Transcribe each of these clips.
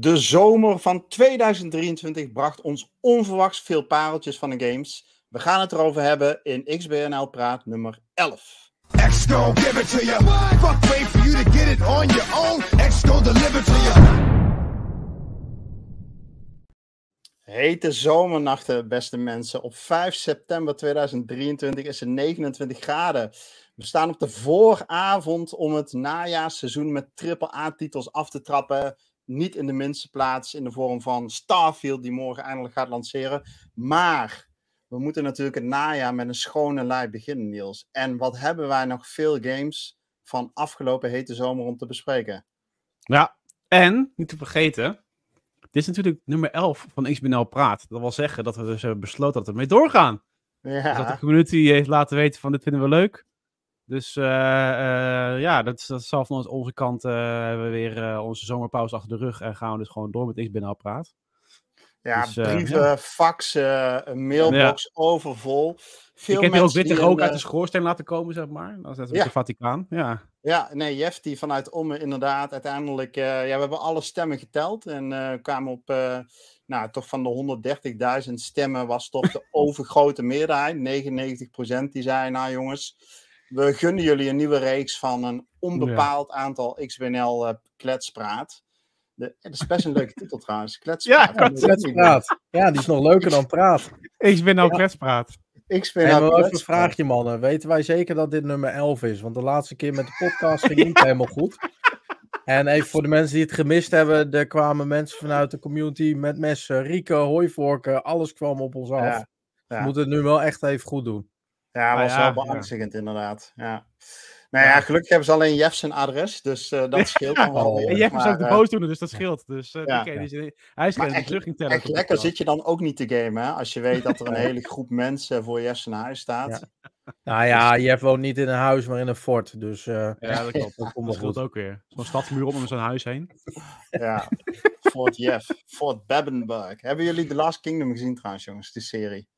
De zomer van 2023 bracht ons onverwachts veel pareltjes van de games. We gaan het erover hebben in XBNL Praat nummer 11. X give it to you. Fuck wait for you to get it on your own. X deliver to you. Hete zomernachten, beste mensen. Op 5 september 2023 is het 29 graden. We staan op de vooravond om het najaarseizoen met triple-A-titels af te trappen niet in de minste plaats in de vorm van Starfield, die morgen eindelijk gaat lanceren. Maar we moeten natuurlijk het najaar met een schone lei beginnen, Niels. En wat hebben wij nog veel games van afgelopen hete zomer om te bespreken? Ja, en niet te vergeten, dit is natuurlijk nummer 11 van XBNL Praat. Dat wil zeggen dat we dus hebben besloten dat we ermee doorgaan. Ja. Dus dat de community heeft laten weten van dit vinden we leuk. Dus uh, uh, ja, dat, dat zal van onze kant uh, hebben we weer onze zomerpauze achter de rug en gaan we dus gewoon door met iets binnen praat. Ja, dus, brieven, ja. faxen, een mailbox ja. overvol. Veel Ik heb hier ook witte rook uit de schoorsteen laten komen, zeg maar. Dat is ja. de Vaticaan, ja. Ja, nee, Jeff die vanuit Omme inderdaad uiteindelijk... ja, we hebben alle stemmen geteld en kwamen op... nou, toch van de 130.000 stemmen was toch de overgrote meerderheid. 99% die zei, nou jongens we gunnen jullie een nieuwe reeks van een onbepaald aantal XBNL uh, kletspraat. De, dat is best een leuke titel trouwens. Kletspraat. Ja, kletspraat. Ja, die is nog leuker dan praat. XBNL ja. kletspraat. XBNL hey, maar even een vraagje mannen. Weten wij zeker dat dit nummer 11 is? Want de laatste keer met de podcast ging niet helemaal goed. En even voor de mensen die het gemist hebben. Er kwamen mensen vanuit de community met messen, rieken, hooivorken. Alles kwam op ons af. Ja, ja. We moeten het nu wel echt even goed doen. Ja, was ja, wel beangstigend ja. inderdaad. Ja. Nou ja, gelukkig hebben ze alleen Jeff zijn adres, dus uh, dat scheelt ja, wel. En Jeff is ook de uh, boosdoener, dus dat scheelt. Dus uh, ja, okay, ja. hij is geen terug in Echt lekker zit je dan ook niet te gamen, hè? Als je weet dat er een hele groep mensen voor Jeff zijn huis staat. Nou ja, Jeff woont niet in een huis, maar in een fort. Dus ja, dat klopt. Dat komt goed ook weer. Zo'n stadsmuur om zijn huis heen. Ja, Fort Jeff. Fort Babbenberg. Hebben jullie The Last Kingdom gezien trouwens, jongens, die serie?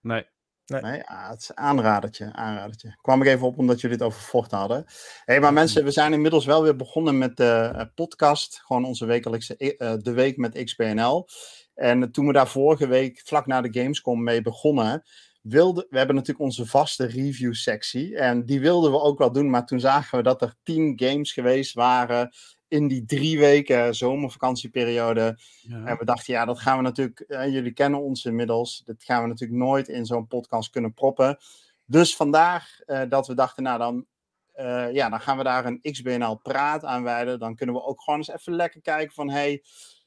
Nee. Nee, nee ah, het is aanradertje, aanradertje. Kwam ik even op omdat jullie het over vocht hadden. hey, maar mensen, we zijn inmiddels wel weer begonnen met de uh, podcast. Gewoon onze wekelijkse uh, De Week met XBNL. En toen we daar vorige week, vlak na de Gamescom, mee begonnen... Wilde, we hebben natuurlijk onze vaste review-sectie. En die wilden we ook wel doen, maar toen zagen we dat er tien games geweest waren in die drie weken zomervakantieperiode. Ja. En we dachten, ja, dat gaan we natuurlijk, eh, jullie kennen ons inmiddels, dat gaan we natuurlijk nooit in zo'n podcast kunnen proppen. Dus vandaag uh, dat we dachten, nou dan, uh, ja, dan gaan we daar een XBNL praat aan wijden. Dan kunnen we ook gewoon eens even lekker kijken van, hey,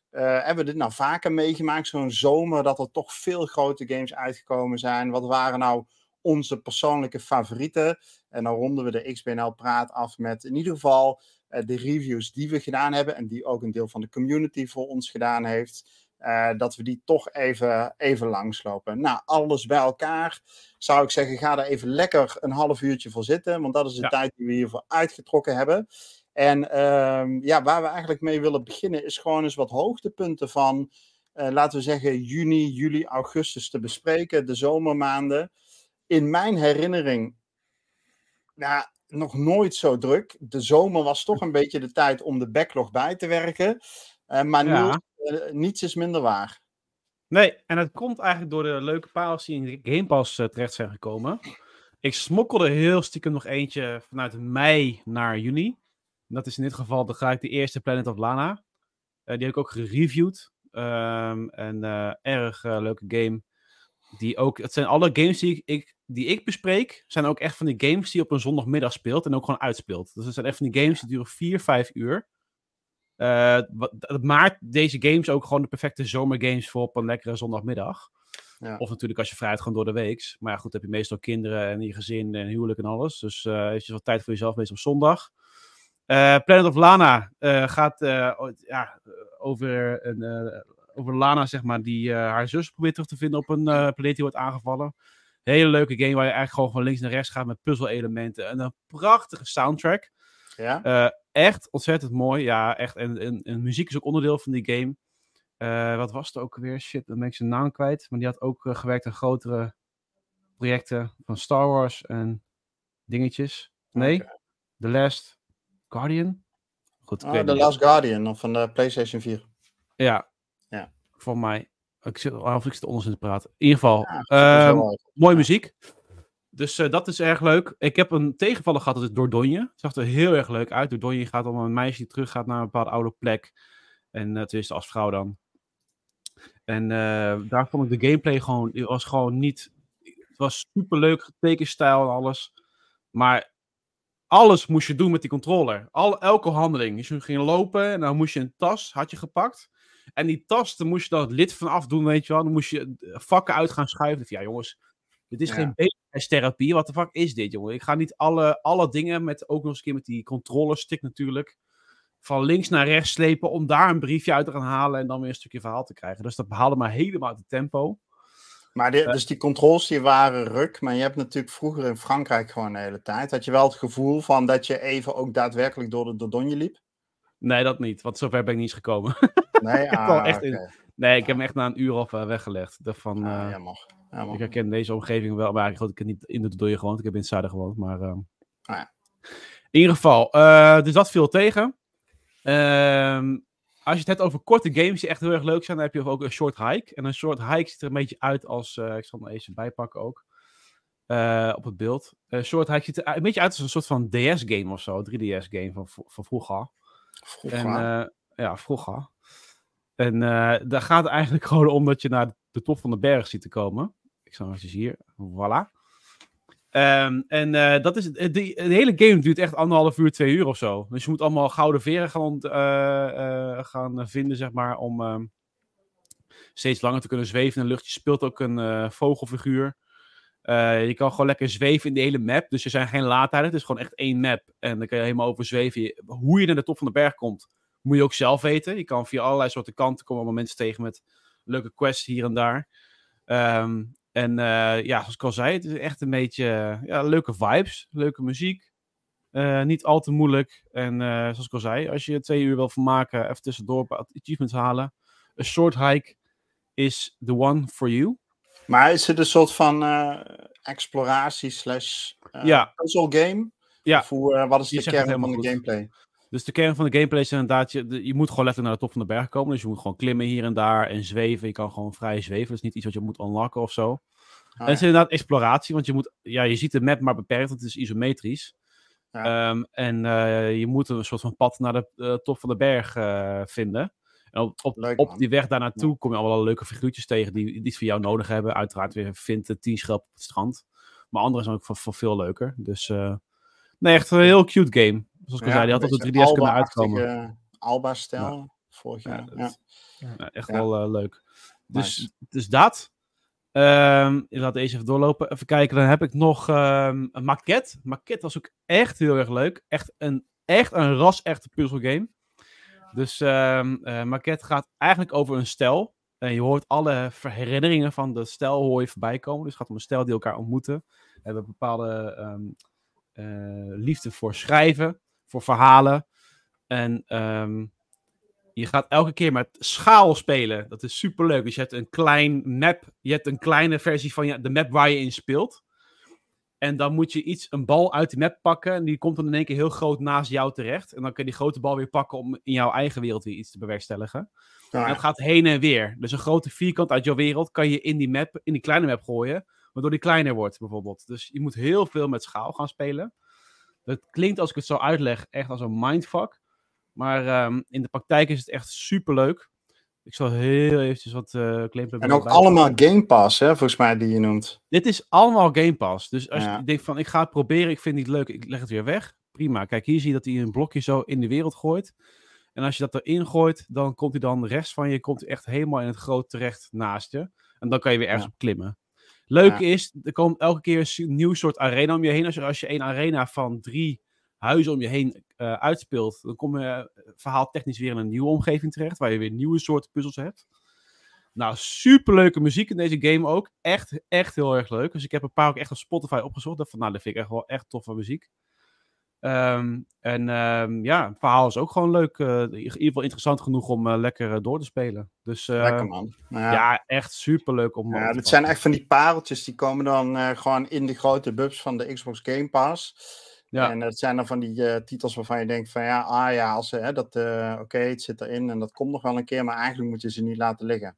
hebben we dit nou vaker meegemaakt, zo'n zomer, dat er toch veel grote games uitgekomen zijn? Wat waren nou onze persoonlijke favorieten? En dan ronden we de XBNL praat af met in ieder geval de reviews die we gedaan hebben en die ook een deel van de community voor ons gedaan heeft, uh, dat we die toch even, even langslopen. Nou, alles bij elkaar zou ik zeggen, ga er even lekker een half uurtje voor zitten, want dat is de ja. tijd die we hiervoor uitgetrokken hebben. En uh, ja, waar we eigenlijk mee willen beginnen is gewoon eens wat hoogtepunten van, uh, laten we zeggen, juni, juli, augustus te bespreken, de zomermaanden. In mijn herinnering, nou, nog nooit zo druk. De zomer was toch een beetje de tijd om de backlog bij te werken. Uh, maar ja. nu, uh, niets is minder waar. Nee, en het komt eigenlijk door de leuke parels die in de Game Pass uh, terecht zijn gekomen. Ik smokkelde heel stiekem nog eentje vanuit mei naar juni. Dat is in dit geval de, ga ik de eerste Planet of Lana. die heb ik ook gereviewd. Um, een erg leuke game. Die ook, het zijn alle games die ik, die ik bespreek, zijn ook echt van die games die op een zondagmiddag speelt en ook gewoon uitspeelt. Dus het zijn echt van die games die duren 4, 5 uur. Uh, dat maakt deze games ook gewoon de perfecte zomergames voor op een lekkere zondagmiddag. Ja. Of natuurlijk als je vrij gewoon door de week. Maar ja, goed, heb je meestal kinderen en je gezin en huwelijk en alles. Dus uh, je wat tijd voor jezelf meestal op zondag. Uh, Planet of Lana gaat ja, over, een, over Lana, zeg maar, die haar zus probeert terug te vinden op een planeet die wordt aangevallen. Hele leuke game waar je eigenlijk gewoon van links naar rechts gaat met puzzelelementen. En een prachtige soundtrack. Ja? Uh, echt ontzettend mooi. Ja, echt. En, en, en, muziek is ook onderdeel van die game. Uh, wat was het ook weer? Shit, dan ben ik zijn naam kwijt. Maar die had ook uh, gewerkt aan grotere projecten van Star Wars en dingetjes. Nee, okay. The Last Guardian. Goed, ah, The Last Guardian van de PlayStation 4. Ja. Voor mij. Ik zit, of ik zit onzin te praten. In ieder geval, Ja, ehm, mooie muziek. Dus eh, dat is erg leuk. Ik heb een tegenvaller gehad, dat is Dordogne. Het zag er heel erg leuk uit. Dordogne gaat om een meisje die teruggaat naar een bepaalde oude plek. En uh, tenminste als vrouw dan. En uh, daar vond ik de gameplay gewoon, het was gewoon niet... Het was super leuk, tekenstijl en alles. Maar alles moest je doen met die controller. Al, elke handeling. Dus je ging lopen en dan moest je een tas, had je gepakt. En die tas, daar moest je dan het lid van afdoen, weet je wel. Dan moest je vakken uit gaan schuiven. Ja, jongens, dit is ja. geen bezigheidstherapie. Wat de fuck is dit, jongen? Ik ga niet alle, alle dingen, met, ook nog eens een keer met die controllerstick natuurlijk, van links naar rechts slepen om daar een briefje uit te gaan halen en dan weer een stukje verhaal te krijgen. Dus dat behaalde maar helemaal uit het tempo. Maar die, dus die controls die waren ruk, maar je hebt natuurlijk vroeger in Frankrijk gewoon de hele tijd. Had je wel het gevoel van dat je even ook daadwerkelijk door de Dordogne liep? Nee, dat niet, want zover ben ik niet eens gekomen. Nee, ik ah, echt okay. in, nee ik heb hem echt na een uur of uh, weggelegd. Ik dacht van, uh, ah, jammer. jammer. Ik herken deze omgeving wel, maar goed, ik heb niet in de Dordogne gewoond, ik heb in het zuiden gewoond. Maar uh, ah, ja. in ieder geval, eh, dus dat viel tegen. Ehm, als je het hebt over korte games die echt heel erg leuk zijn, dan heb je ook een short hike. En een short hike ziet er een beetje uit als, ik zal hem even bijpakken ook, op het beeld. Een short hike ziet er een beetje uit als een soort van DS-game of zo, 3DS-game van, van vroeger. Vroeger. En, uh, ja, vroeger. En daar gaat het eigenlijk gewoon om dat je naar de top van de berg ziet te komen. Ik zal eens hier, voilà. Um, en uh, dat is, de, de, hele game duurt echt anderhalf uur, twee uur of zo. Dus je moet allemaal gouden veren gaan, uh, uh, gaan vinden, zeg maar, om uh, steeds langer te kunnen zweven in de lucht. Je speelt ook een eh, vogelfiguur. Eh, je kan gewoon lekker zweven in de hele map. Dus er zijn geen laadtijden. Het is gewoon echt één map. En dan kan je helemaal over zweven. Hoe je naar de top van de berg komt, moet je ook zelf weten. Je kan via allerlei soorten kanten komen allemaal mensen tegen met leuke quests hier en daar. Um, en uh, ja, zoals ik al zei, het is echt een beetje ja, leuke vibes, leuke muziek. Niet al te moeilijk. En zoals ik al zei, als je twee uur wil vermaken, even tussendoor achievements halen. Een short hike is the one for you. Maar is het een soort van uh, exploratie slash ja. puzzle game? Ja. Of hoe, wat is de kern van de gameplay? Dus de kern van de gameplay is inderdaad, je, je moet gewoon letterlijk naar de top van de berg komen. Dus je moet gewoon klimmen hier en daar en zweven. Je kan gewoon vrij zweven. Dat is niet iets wat je moet unlocken of zo. Oh, en het is inderdaad exploratie, want je moet, ja, je ziet de map maar beperkt, want het is isometrisch. Ja. Um, en uh, je moet een soort van pad naar de uh, top van de berg uh, vinden. En op, op, Leuk, op die weg daar naartoe ja. kom je allemaal leuke figuurtjes tegen die iets voor jou nodig hebben. Uiteraard weer vindt tien schelp op het strand. Maar andere zijn ook voor, voor veel leuker. Dus nee, echt een heel cute game. Zoals ik al zei, die had op de 3DS kunnen uitkomen. Alba-stijl, vorig jaar. Dat, ja. echt wel uh, leuk. Dus, nice. dus dat. Um, ik laat deze even doorlopen. Even kijken, dan heb ik nog um, een maquette. Maquette was ook echt heel erg leuk. Echt een, echt een ras-echte puzzelgame. Dus um, uh, maquette gaat eigenlijk over een stel. En je hoort alle herinneringen van de stel hoor je voorbij komen. Dus het gaat om een stel die elkaar ontmoeten. We hebben bepaalde uh, liefde voor schrijven, voor verhalen. En um, je gaat elke keer met schaal spelen. Dat is super leuk. Dus je hebt een klein map. Je hebt een kleine versie van je, de map waar je in speelt. En dan moet je iets, een bal uit die map pakken. En die komt dan in één keer heel groot naast jou terecht. En dan kun je die grote bal weer pakken om in jouw eigen wereld weer iets te bewerkstelligen. Ja. En dat gaat heen en weer. Dus een grote vierkant uit jouw wereld kan je in die map, in die kleine map gooien. Waardoor die kleiner wordt, bijvoorbeeld. Dus je moet heel veel met schaal gaan spelen. Dat klinkt, als ik het zo uitleg, echt als een mindfuck. Maar um, in de praktijk is het echt super leuk. Ik zal heel eventjes wat uh, En ook allemaal Game Pass, hè, volgens mij, die je noemt. Dit is allemaal Game Pass. Dus als ja. je denkt van, ik ga het proberen, ik vind het niet leuk, ik leg het weer weg. Prima. Kijk, hier zie je dat hij een blokje zo in de wereld gooit. En als je dat erin gooit, dan komt hij dan rechts van je, komt hij echt helemaal in het groot terecht naast je. En dan kan je weer ergens ja. op klimmen. Leuke ja. is, er komt elke keer een nieuw soort arena om je heen. Als je, als je een arena van drie huizen om je heen uh, uitspeelt, dan kom je uh, verhaaltechnisch weer in een nieuwe omgeving terecht, waar je weer nieuwe soorten puzzels hebt. Nou, superleuke muziek in deze game ook. Echt, echt heel erg leuk. Dus ik heb een paar ook echt op Spotify opgezocht. Dat van, nou, dat vind ik echt wel echt toffe muziek. Um, en um, ja, het verhaal is ook gewoon leuk. Uh, in ieder geval interessant genoeg om uh, lekker door te spelen. Dus lekker man. Nou ja. ja. echt super leuk om. Ja, dit zijn echt van die pareltjes die komen dan gewoon in de grote bubs van de Xbox Game Pass. Ja. En dat zijn dan van die uh, titels waarvan je denkt van ja, ah ja, als, hè, dat, uh, oké, okay, het zit erin en dat komt nog wel een keer, maar eigenlijk moet je ze niet laten liggen.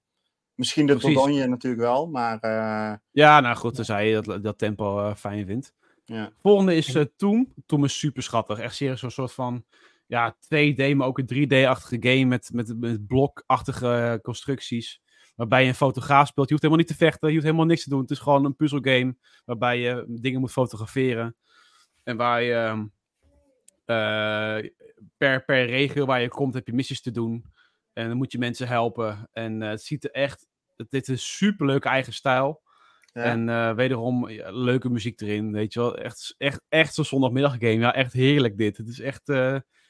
Misschien de Dordogne natuurlijk wel, maar... Uh, ja, nou goed, dan zei je dat, dat tempo fijn vindt. Ja. Volgende is Toom. Toom is super schattig. Echt serieus zo'n soort van ja, 2D, maar ook een 3D-achtige game met, met, met blokachtige constructies. Waarbij je een fotograaf speelt. Je hoeft helemaal niet te vechten, je hoeft helemaal niks te doen. Het is gewoon een puzzelgame waarbij je dingen moet fotograferen. En waar je uh, per, per regio waar je komt, heb je missies te doen. En dan moet je mensen helpen. En uh, het ziet er echt. Dit is een superleuke eigen stijl. Ja. En uh, wederom leuke muziek erin. Weet je wel. Echt, echt, echt zo'n zondagmiddag game. Ja, echt heerlijk dit. Het is echt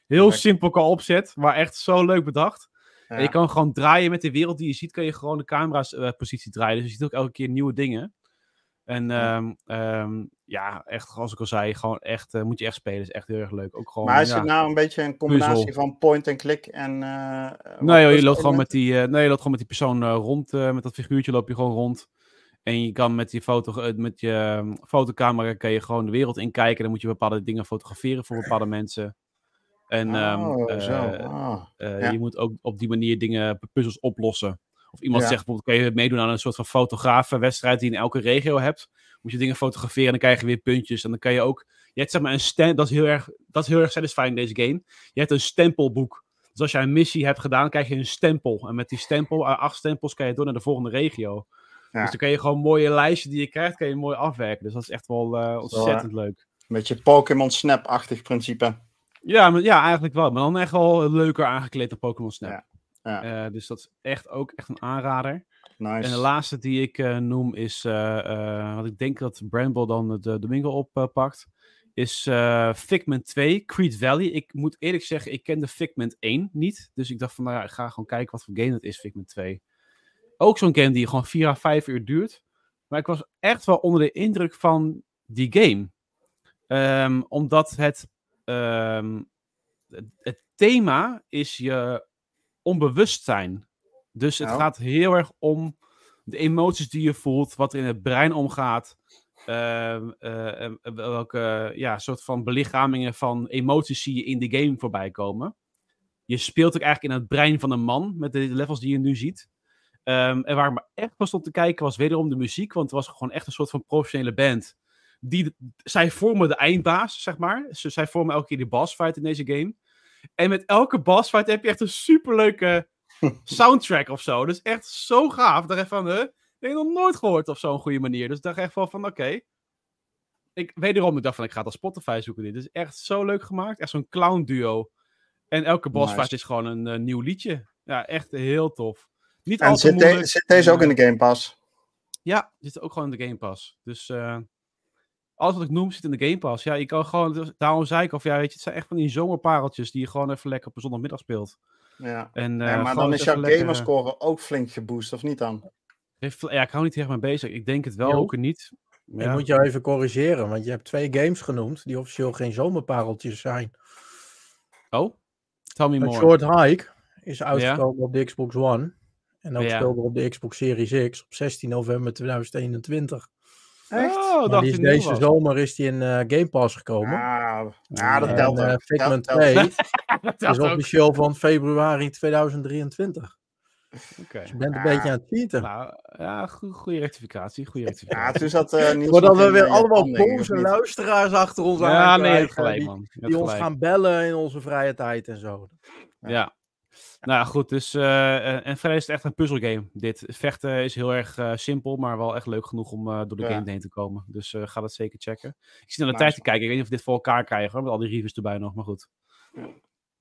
heel simpel qua opzet. Maar echt zo leuk bedacht. Ja. En je kan gewoon draaien met de wereld die je ziet. Kan je gewoon de camera's positie draaien. Dus je ziet ook elke keer nieuwe dingen. En ja. Um, um, ja, echt, zoals ik al zei, gewoon echt, uh, moet je echt spelen. Is echt heel erg leuk. Ook gewoon, maar is ja, het nou een beetje een combinatie puzzel. van point-and-click en... Uh, nee, joh, je loopt gewoon met die, uh, nee, je loopt gewoon met die persoon rond. met dat figuurtje loop je gewoon rond. En je kan met je, foto, met je um, fotocamera kan je gewoon de wereld inkijken. Dan moet je bepaalde dingen fotograferen voor bepaalde mensen. En oh, zo. Oh, ja. je moet ook op die manier dingen, puzzels oplossen. Of iemand ja. zegt bijvoorbeeld, kan je meedoen aan een soort van fotografenwedstrijd die je in elke regio hebt. Moet je dingen fotograferen en dan krijg je weer puntjes. En dan kan je ook, je hebt zeg maar een stem, dat is heel erg, dat is heel erg satisfying in deze game. Je hebt een stempelboek. Dus als jij een missie hebt gedaan, krijg je een stempel. En met die stempel, acht stempels, kan je door naar de volgende regio. Ja. Dus dan kan je gewoon mooie lijstjes die je krijgt, kan je mooi afwerken. Dus dat is echt wel uh, ontzettend Zo, leuk. Een beetje Pokémon Snap-achtig principe. Ja, maar, ja, eigenlijk wel. Maar dan echt wel leuker aangekleed dan Pokémon Snap. Ja. Ja. Uh, dus dat is echt ook echt een aanrader. Nice. En de laatste die ik uh, noem is, uh, wat ik denk dat Bramble dan de Domingo oppakt, is Figment 2, Creed Valley. Ik moet eerlijk zeggen, ik kende Figment 1 niet. Dus ik dacht van, nou ja, ik ga gewoon kijken wat voor game het is, Figment 2. Ook zo'n game die gewoon 4 à 5 uur duurt. Maar ik was echt wel onder de indruk van die game. Um, omdat het, um, het, het thema is je onbewustzijn. Dus het Nou. gaat heel erg om de emoties die je voelt, wat er in het brein omgaat. ehm, eh, welke ja, soort van belichamingen van emoties zie je in de game voorbij komen. Je speelt ook eigenlijk in het brein van een man met de levels die je nu ziet. Ehm, en waar ik me echt van stond te kijken was wederom de muziek, want het was gewoon echt een soort van professionele band. Die, zij vormen de eindbaas, zeg maar. Zij vormen elke keer de boss fight in deze game. En met elke boss fight heb je echt een superleuke soundtrack of zo. Dus echt zo gaaf. Daar van, huh? Dat heb ik nog nooit gehoord op zo'n goede manier. Dus ik dacht echt wel van, oké. Ik, wederom, ik dacht van, ik ga het op Spotify zoeken dit. Is echt zo leuk gemaakt. Echt zo'n clown duo. En elke boss Nice. fight is gewoon een eh, nieuw liedje. Ja, echt heel tof. Niet En zit, de- zit deze ook in de Game Pass? Ja, zit ook gewoon in de Game Pass. Dus eh, alles wat ik noem zit in de Game Pass. Ja, je kan gewoon, daarom zei ik of ja, weet je, het zijn echt van die zomerpareltjes die je gewoon even lekker op een zondagmiddag speelt. Ja. En, eh, Ja, maar gewoon dan is jouw lekker, gamerscore ook flink geboost, of niet dan? Heeft- Ja, ik hou niet echt mee bezig. Ik denk het wel, Jo. ook niet. Ik moet jou even corrigeren, want je hebt twee games genoemd die officieel geen zomerpareltjes zijn. Oh, tell me Een more. Short Hike is uitgekomen op de Xbox One. En ook Ja. speelde op de Xbox Series X op 16 november 2021. Echt? Oh, dacht die is deze was. zomer is die in eh, Game Pass gekomen. Ah, ja, dat En, telt eh, ook. Figment Telt- telt. 2 Dat is ook. officieel van februari 2023. Oké. Dus je bent een Ah. beetje aan het cheaten. Nou, ja, go- goede rectificatie. Goede Ja, rectificatie. toen zat eh Niels Voordat nog we weer eh, allemaal boze luisteraars achter ons aan Ja, nee, hebt krijgen, gelijk, die, man. Die ons gaan bellen in onze vrije tijd en zo. Ja. Nou ja, goed. Dus, eh, eh, en verder is het echt een puzzelgame. Dit vechten is heel erg eh, simpel, maar wel echt leuk genoeg om door de Ja. game heen te komen. Dus ga dat zeker checken. Ik zit naar de tijd te kijken. Ik weet niet of we dit voor elkaar krijgen, hoor, met al die reviews erbij nog. Maar goed. Ja.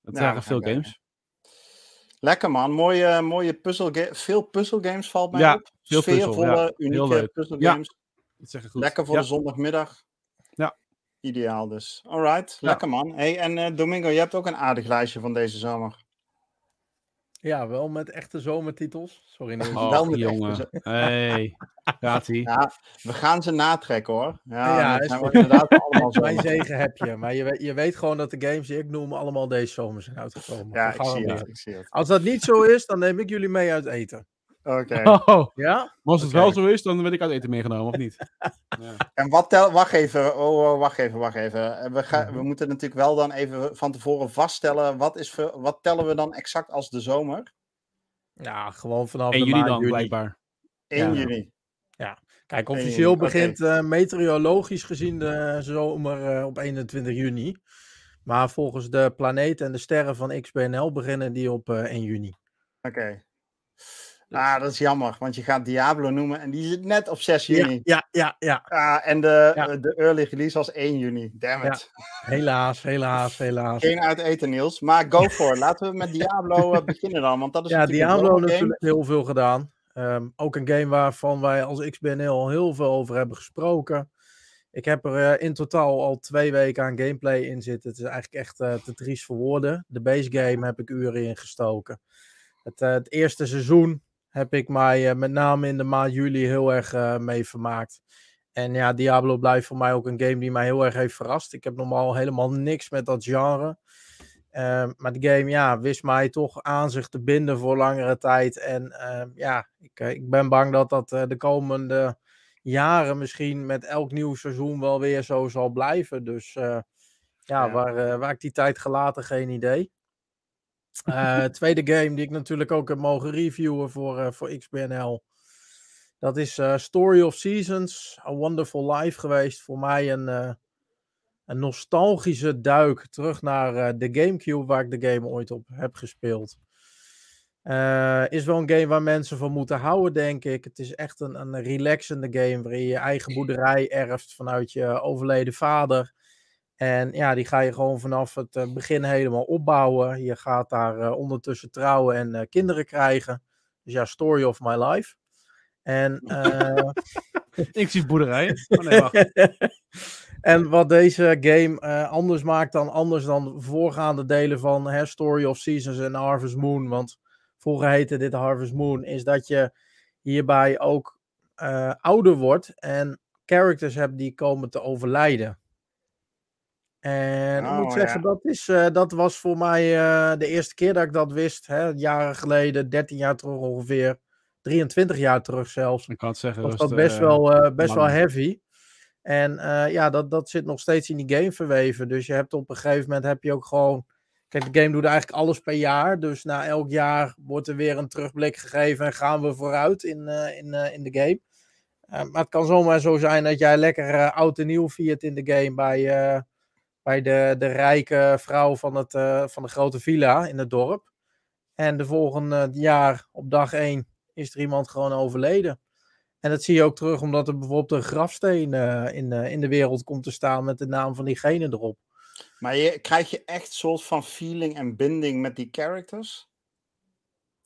Het Ja, waren veel games. Lekker man, mooie, mooie puzzelga- veel puzzelgames valt mij Ja, op. veel puzzel, Sfeervolle, ja. Heel unieke puzzelgames. Dat zeg ik goed. Lekker voor ja. de zondagmiddag. Ja. Ideaal dus. Alright, Ja. lekker man. Hey, en Domingo, je hebt ook een aardig lijstje van deze zomer. Ja, wel met echte zomertitels. Sorry, Niels. Wel Oh, met jongen. echte Hey. Gaat ie. Ja, we gaan ze natrekken hoor. Ja, Ja, dat is zijn we inderdaad allemaal zo. Mijn zegen heb je. Maar je weet, je weet gewoon dat de games die ik noem allemaal deze zomer zijn uitgekomen. Ja, ik zie het. Ik zie het. Als dat niet zo is, dan neem ik jullie mee uit eten. Oké. Oh, Ja? maar als het wel zo is, dan werd ik uit eten meegenomen, of niet? Ja. En wat tel... Wacht even, oh, oh, wacht even, wacht even. Eh, We, gaan, we moeten natuurlijk wel dan even van tevoren vaststellen, wat, is voor, wat tellen we dan exact als de zomer? Ja, gewoon vanaf 1 de juni maand dan, juni. blijkbaar. 1 Ja. juni. Kijk, 1 officieel begint eh, meteorologisch gezien de zomer eh, op 21 juni. Maar volgens de planeten en de sterren van XBNL beginnen die op eh, 1 juni. Oké. Ah, dat is jammer, want je gaat Diablo noemen en die zit net op 6 Ja, juni. ja, ja, ja. Ah, en de, Ja. de early release was 1 juni. Damn Ja. it. Helaas, helaas, helaas. Geen uit eten, Niels. Maar go for it. Laten we met Diablo eh, beginnen dan, want dat is Ja, Diablo game. natuurlijk heel veel gedaan. Ehm, ook een game waarvan wij als XBNL al heel veel over hebben gesproken. Ik heb er eh, in totaal al twee weken aan gameplay in zitten. Het is eigenlijk echt eh, te triest voor woorden. De base game heb ik uren in gestoken. Het, eh, het eerste seizoen heb ik mij eh, met name in de maand juli heel erg eh, mee vermaakt. En ja, Diablo blijft voor mij ook een game die mij heel erg heeft verrast. Ik heb normaal helemaal niks met dat genre. Ehm, maar de game ja, wist mij toch aan zich te binden voor langere tijd. En ehm, ja, ik, eh, ik ben bang dat dat de komende jaren misschien met elk nieuw seizoen wel weer zo zal blijven. Dus ja, Ja. Waar, waar ik die tijd gelaten, geen idee. Eh, tweede game die ik natuurlijk ook heb mogen reviewen voor, eh, voor XBNL. Dat is eh, Story of Seasons, A Wonderful Life geweest. Voor mij een, een nostalgische duik terug naar de Gamecube, waar ik de game ooit op heb gespeeld. Is wel een game waar mensen van moeten houden, denk ik. Het is echt een, een relaxende game waarin je je eigen boerderij erft vanuit je overleden vader. En ja, die ga je gewoon vanaf het eh, begin helemaal opbouwen. Je gaat daar eh, ondertussen trouwen en eh, kinderen krijgen. Dus ja, story of my life. En eh, Inclusief boerderijen. Oh, nee, wacht. en wat deze game anders maakt dan anders dan voorgaande delen van hè, Story of Seasons en Harvest Moon. Want vroeger heette dit Harvest Moon. Is dat je hierbij ook ouder wordt en characters hebt die komen te overlijden. En ik moet Oh, zeggen, ja. dat, is, eh, dat was voor mij eh, de eerste keer dat ik dat wist. Hè, jaren geleden, 13 jaar terug ongeveer. 23 jaar terug zelfs Ik kan het zeggen. was dat best eh, wel, eh, best wel heavy. En eh, ja, dat, dat zit nog steeds in die game verweven. Dus je hebt op een gegeven moment heb je ook gewoon. Kijk, de game doet eigenlijk alles per jaar. Dus na elk jaar wordt er weer een terugblik gegeven en gaan we vooruit in, eh, in, eh, in de game. Eh, maar het kan zomaar zo zijn dat jij lekker eh, oud en nieuw viert in de game bij, eh, bij de, de rijke vrouw van, het, eh, van de grote villa in het dorp. En de volgende jaar op dag 1 is er iemand gewoon overleden. En dat zie je ook terug omdat er bijvoorbeeld een grafsteen eh, in, eh, in de wereld komt te staan met de naam van diegene erop. Maar je, krijg je echt soort van feeling en binding met die characters?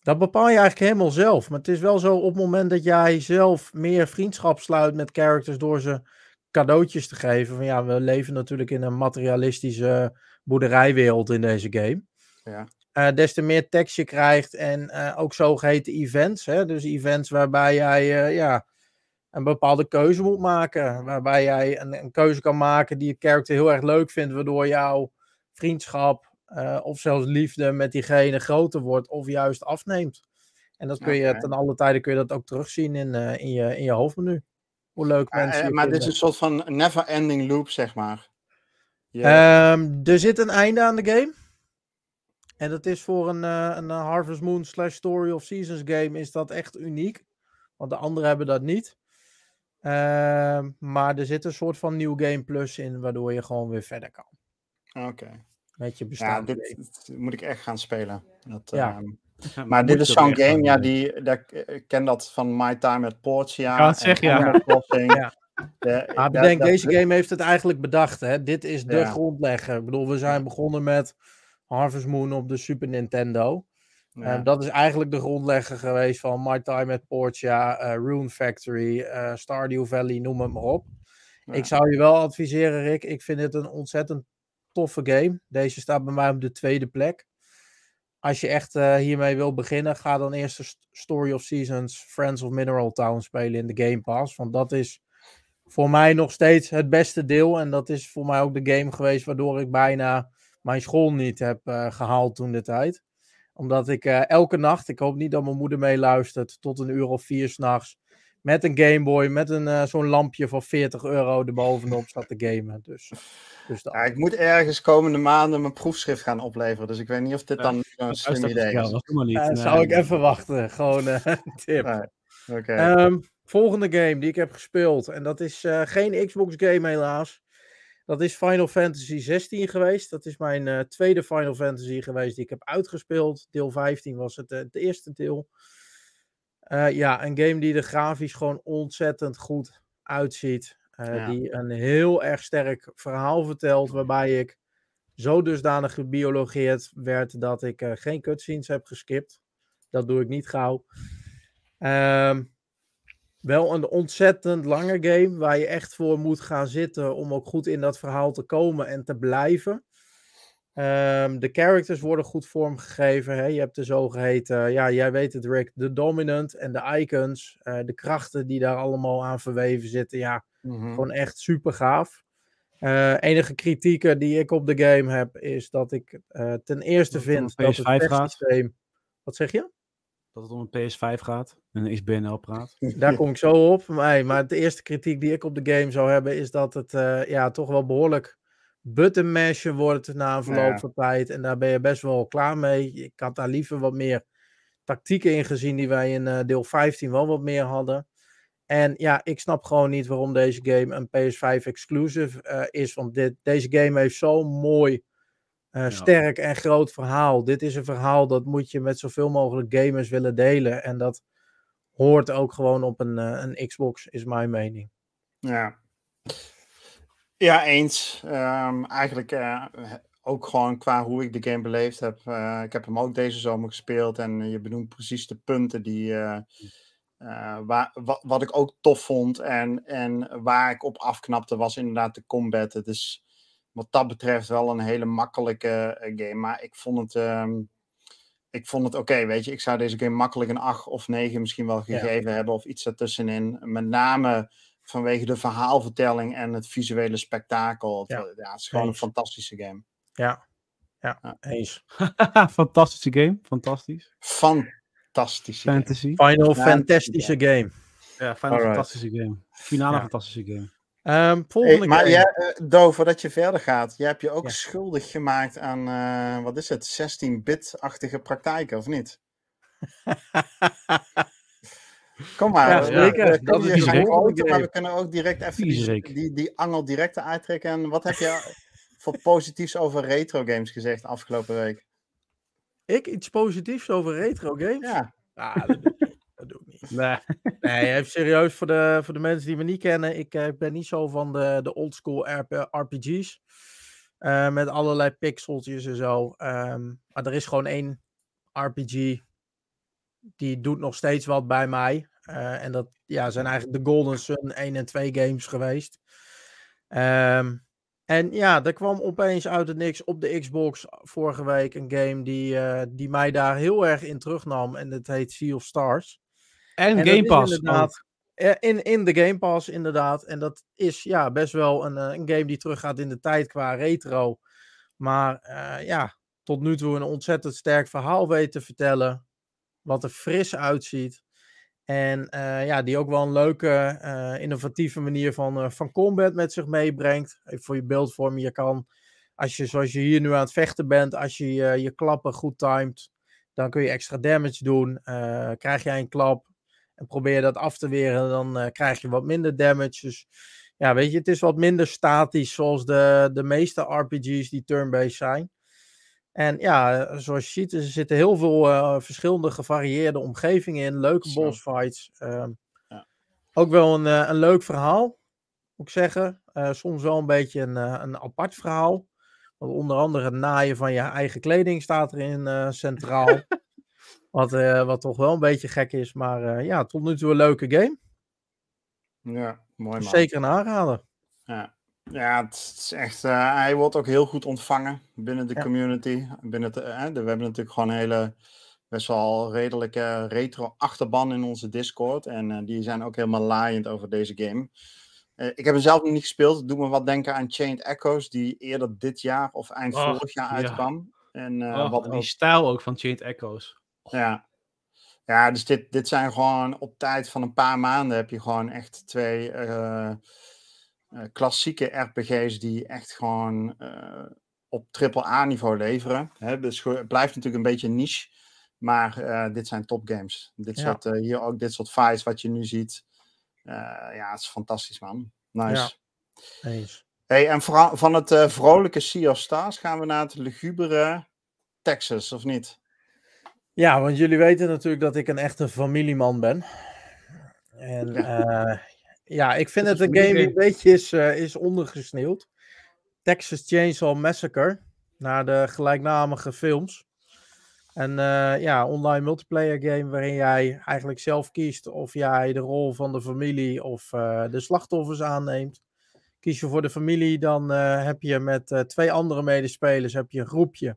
Dat bepaal je eigenlijk helemaal zelf. Maar het is wel zo op het moment dat jij zelf meer vriendschap sluit met characters door ze cadeautjes te geven. Van ja, we leven natuurlijk in een materialistische boerderijwereld in deze game. Ja. Eh, des te meer tekst je krijgt en eh, ook zogeheten events. Hè? Dus events waarbij jij eh, ja, een bepaalde keuze moet maken. Waarbij jij een, een keuze kan maken die je character heel erg leuk vindt. Waardoor jouw vriendschap of zelfs liefde met diegene groter wordt of juist afneemt. En dat kun je ten alle tijde kun je dat ook terugzien in, in, je, in je hoofdmenu. Hoe leuk Ah, mensen eh, maar dit is een soort van never-ending loop, zeg maar. Ehm, er zit een einde aan de game. En dat is voor een, eh, een eh, Harvest Moon slash Story of Seasons game is dat echt uniek. Want de anderen hebben dat niet. Ehm, maar er zit een soort van nieuw game plus in, waardoor je gewoon weer verder kan. Oké. Met je Ja, dit, game. dit moet ik echt gaan spelen. Dat, Ja. ehm, Ja, maar dit is zo'n game, ja, die, dat, ik ken dat van My Time at Portia. Ja, zeg je, ja. Ja. De- Maar dat- bedenk, dat- deze game heeft het eigenlijk bedacht. Hè? Dit is de Ja. grondlegger. Ik bedoel, we zijn begonnen met Harvest Moon op de Super Nintendo. ja. Eh, dat is eigenlijk de grondlegger geweest van My Time at Portia, eh, Rune Factory, eh, Stardew Valley, noem het maar op. Ja. Ik zou je wel adviseren, Rick. Ik vind het een ontzettend toffe game. Deze staat bij mij op de tweede plek. Als je echt eh, hiermee wil beginnen, ga dan eerst de St- Story of Seasons Friends of Mineral Town spelen in de Game Pass. Want dat is voor mij nog steeds het beste deel. En dat is voor mij ook de game geweest waardoor ik bijna mijn school niet heb eh, gehaald toen de tijd. Omdat ik elke nacht, ik hoop niet dat mijn moeder meeluistert, tot een uur of vier s'nachts met een Game Boy, met een, zo'n lampje van 40 euro erbovenop zat te gamen. Dus, dus ja, ik moet ergens komende maanden mijn proefschrift gaan opleveren. Dus ik weet niet of dit dan een slim idee is. Dat niet. zou ik even wachten. Gewoon een tip. Ehm, volgende game die ik heb gespeeld. En dat is geen Xbox game helaas. Dat is Final Fantasy 16 geweest. Dat is mijn uh, tweede Final Fantasy geweest die ik heb uitgespeeld. Deel 15 was het, uh, het eerste deel. Uh, ja, een game die er grafisch gewoon ontzettend goed uitziet. Ja. Die een heel erg sterk verhaal vertelt. Waarbij ik zo dusdanig gebiologeerd werd dat ik geen cutscenes heb geskipt. Dat doe ik niet gauw. Ehm wel een ontzettend lange game waar je echt voor moet gaan zitten om ook goed in dat verhaal te komen en te blijven. Um, de characters worden goed vormgegeven. Hè? Je hebt de zogeheten, ja, jij weet het Rick, de dominant en de icons. Uh, de krachten die daar allemaal aan verweven zitten. Ja, mm -hmm. gewoon echt super gaaf. Uh, enige kritieken die ik op de game heb, is dat ik uh, ten eerste vind dat het systeem... Wat zeg je? dat het om een PS5 gaat en een XBNL praat. Daar kom ik zo op. Maar, maar de eerste kritiek die ik op de game zou hebben is dat het ja, toch wel behoorlijk button mashen wordt na een verloop ja. van tijd. En daar ben je best wel klaar mee. Ik had daar liever wat meer tactieken in gezien die wij in uh, deel 15 wel wat meer hadden. En ja, ik snap gewoon niet waarom deze game een PS5 exclusive uh, is. Want dit, deze game heeft zo'n mooi uh, sterk en groot verhaal. Dit is een verhaal dat moet je met zoveel mogelijk gamers willen delen. En dat hoort ook gewoon op een, een Xbox, is mijn mening. Ja, ja eens. Um, eigenlijk uh, ook gewoon qua hoe ik de game beleefd heb. ik heb hem ook deze zomer gespeeld. En je benoemt precies de punten die... waar, wat, wat ik ook tof vond en, en waar ik op afknapte was inderdaad de combat. Het is wat dat betreft wel een hele makkelijke uh, game. Maar ik vond het, um, ik vond het oké, okay, weet je. Ik zou deze game makkelijk een 8 of 9 misschien wel gegeven ja. hebben. Of iets ertussenin. Met name vanwege de verhaalvertelling en het visuele spektakel. Het, ja. ja. het is gewoon eens. een fantastische game. Ja, ja, ja. eens. fantastische game, fantastisch. Fantastische Fantasy. Game. Final fantastische game. Ja, final Alright. fantastische game. Finale fantastische game. Um, volgende hey, maar jij, uh, Do, voordat je verder gaat, jij hebt je ook ja. schuldig gemaakt aan, uh, wat is het, 16-bit-achtige praktijken, of niet? Kom maar, ja, zeker. We, dat is grote, maar we kunnen ook direct even die, die, die angel direct uittrekken. En wat heb je voor positiefs over retro games gezegd afgelopen week? Ik iets positiefs over retro games? Ja. Ah, dat dat doe ik niet. Nee, nee even serieus voor de, voor de mensen die me niet kennen. Ik, ik ben niet zo van de, de oldschool RPG's. Uh, met allerlei pixeltjes en zo. Um, maar er is gewoon één RPG. Die doet nog steeds wat bij mij. Uh, en dat ja, zijn eigenlijk de Golden Sun 1 en 2 games geweest. Um, en ja, er kwam opeens uit het niks op de Xbox vorige week een game die, uh, die mij daar heel erg in terugnam. En dat heet Sea of Stars. En, en Game Pass. In, in de Game Pass, inderdaad. En dat is ja, best wel een, een game die teruggaat in de tijd qua retro. Maar uh, ja, tot nu toe een ontzettend sterk verhaal weet te vertellen. Wat er fris uitziet. En uh, ja, die ook wel een leuke, uh, innovatieve manier van, uh, van combat met zich meebrengt. Even voor je beeldvorming. Je kan, als je zoals je hier nu aan het vechten bent, als je je klappen goed timed, dan kun je extra damage doen. krijg jij een klap, en probeer je dat af te weren, dan krijg je wat minder damage. Dus ja, weet je, het is wat minder statisch zoals de, de meeste RPG's die turn-based zijn. En ja, zoals je ziet, er zitten heel veel uh, verschillende gevarieerde omgevingen in. Leuke Zo. boss fights. Uh, ja. Ook wel een, uh, een leuk verhaal, moet ik zeggen. soms wel een beetje een, een apart verhaal. Want onder andere het naaien van je eigen kleding staat erin centraal. Wat, wat toch wel een beetje gek is. Maar ja, tot nu toe een leuke game. Ja, mooi man. Zeker een aanrader. Ja, ja het is echt, uh, hij wordt ook heel goed ontvangen binnen de ja. community. Binnen de, we hebben natuurlijk gewoon een hele, best wel redelijke retro achterban in onze Discord. En die zijn ook helemaal laaiend over deze game. ik heb hem zelf nog niet gespeeld. Het doet me wat denken aan Chained Echoes, die eerder dit jaar of eind oh, vorig jaar uitkwam. En, oh, wat die stijl ook van Chained Echoes. Ja, ja dus dit, dit zijn gewoon op tijd van een paar maanden heb je gewoon echt twee uh, klassieke RPG's die echt gewoon op triple A niveau leveren. Hè? Dus het blijft natuurlijk een beetje niche. Maar uh, dit zijn topgames. Dit ja. soort, uh, hier ook dit soort fights wat je nu ziet. Uh, ja, het is fantastisch, man. Nice. Ja. Eens. Hey, en van het vrolijke Sea of Stars gaan we naar het lugubere Texas, of niet? Ja, want jullie weten natuurlijk dat ik een echte familieman ben. En ja, ja ik vind het een game die een beetje is, is ondergesneeuwd. Texas Chainsaw Massacre, naar de gelijknamige films. En uh, ja, online multiplayer game waarin jij eigenlijk zelf kiest of jij de rol van de familie of uh, de slachtoffers aanneemt. Kies je voor de familie, dan uh, heb je met twee andere medespelers heb je een groepje.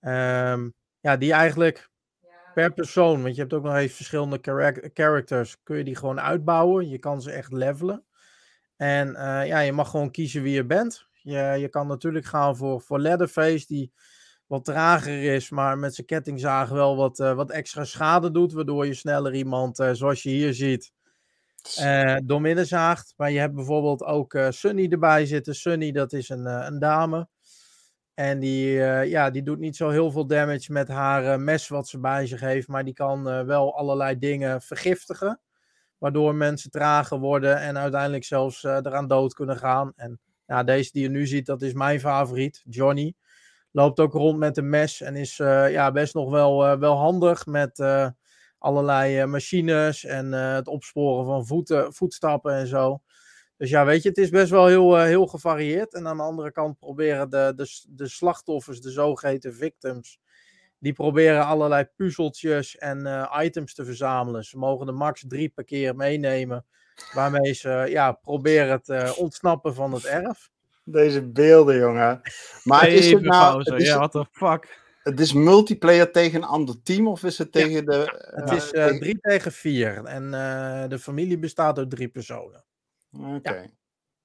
Um, ja, die eigenlijk per persoon, want je hebt ook nog eens verschillende characters, kun je die gewoon uitbouwen. Je kan ze echt levelen. En ja, je mag gewoon kiezen wie je bent. Je, je kan natuurlijk gaan voor, voor Leatherface, die wat trager is, maar met zijn kettingzaag wel wat, uh, wat extra schade doet, waardoor je sneller iemand, uh, zoals je hier ziet, uh, doormidden zaagt. Maar je hebt bijvoorbeeld ook Sunny erbij zitten. Sunny, dat is een, een dame. En die, ja, die doet niet zo heel veel damage met haar mes wat ze bij zich heeft, maar die kan wel allerlei dingen vergiftigen. Waardoor mensen trager worden en uiteindelijk zelfs eraan dood kunnen gaan. En ja, deze die je nu ziet, dat is mijn favoriet, Johnny. Loopt ook rond met een mes en is ja, best nog wel, wel handig met allerlei machines en het opsporen van voeten, voetstappen en zo. Dus ja, weet je, het is best wel heel, heel gevarieerd. En aan de andere kant proberen de, de, de slachtoffers, de zogeheten victims, die proberen allerlei puzzeltjes en items te verzamelen. Ze mogen er max drie per keer meenemen, waarmee ze ja, proberen te ontsnappen van het erf. Deze beelden, jongen. Maar is het nou... Het is, ja, what the fuck? Het is multiplayer tegen een ander team of is het tegen ja, de... Het uh, is uh, tegen... drie tegen vier en uh, de familie bestaat uit drie personen. Oké. Okay. Ja.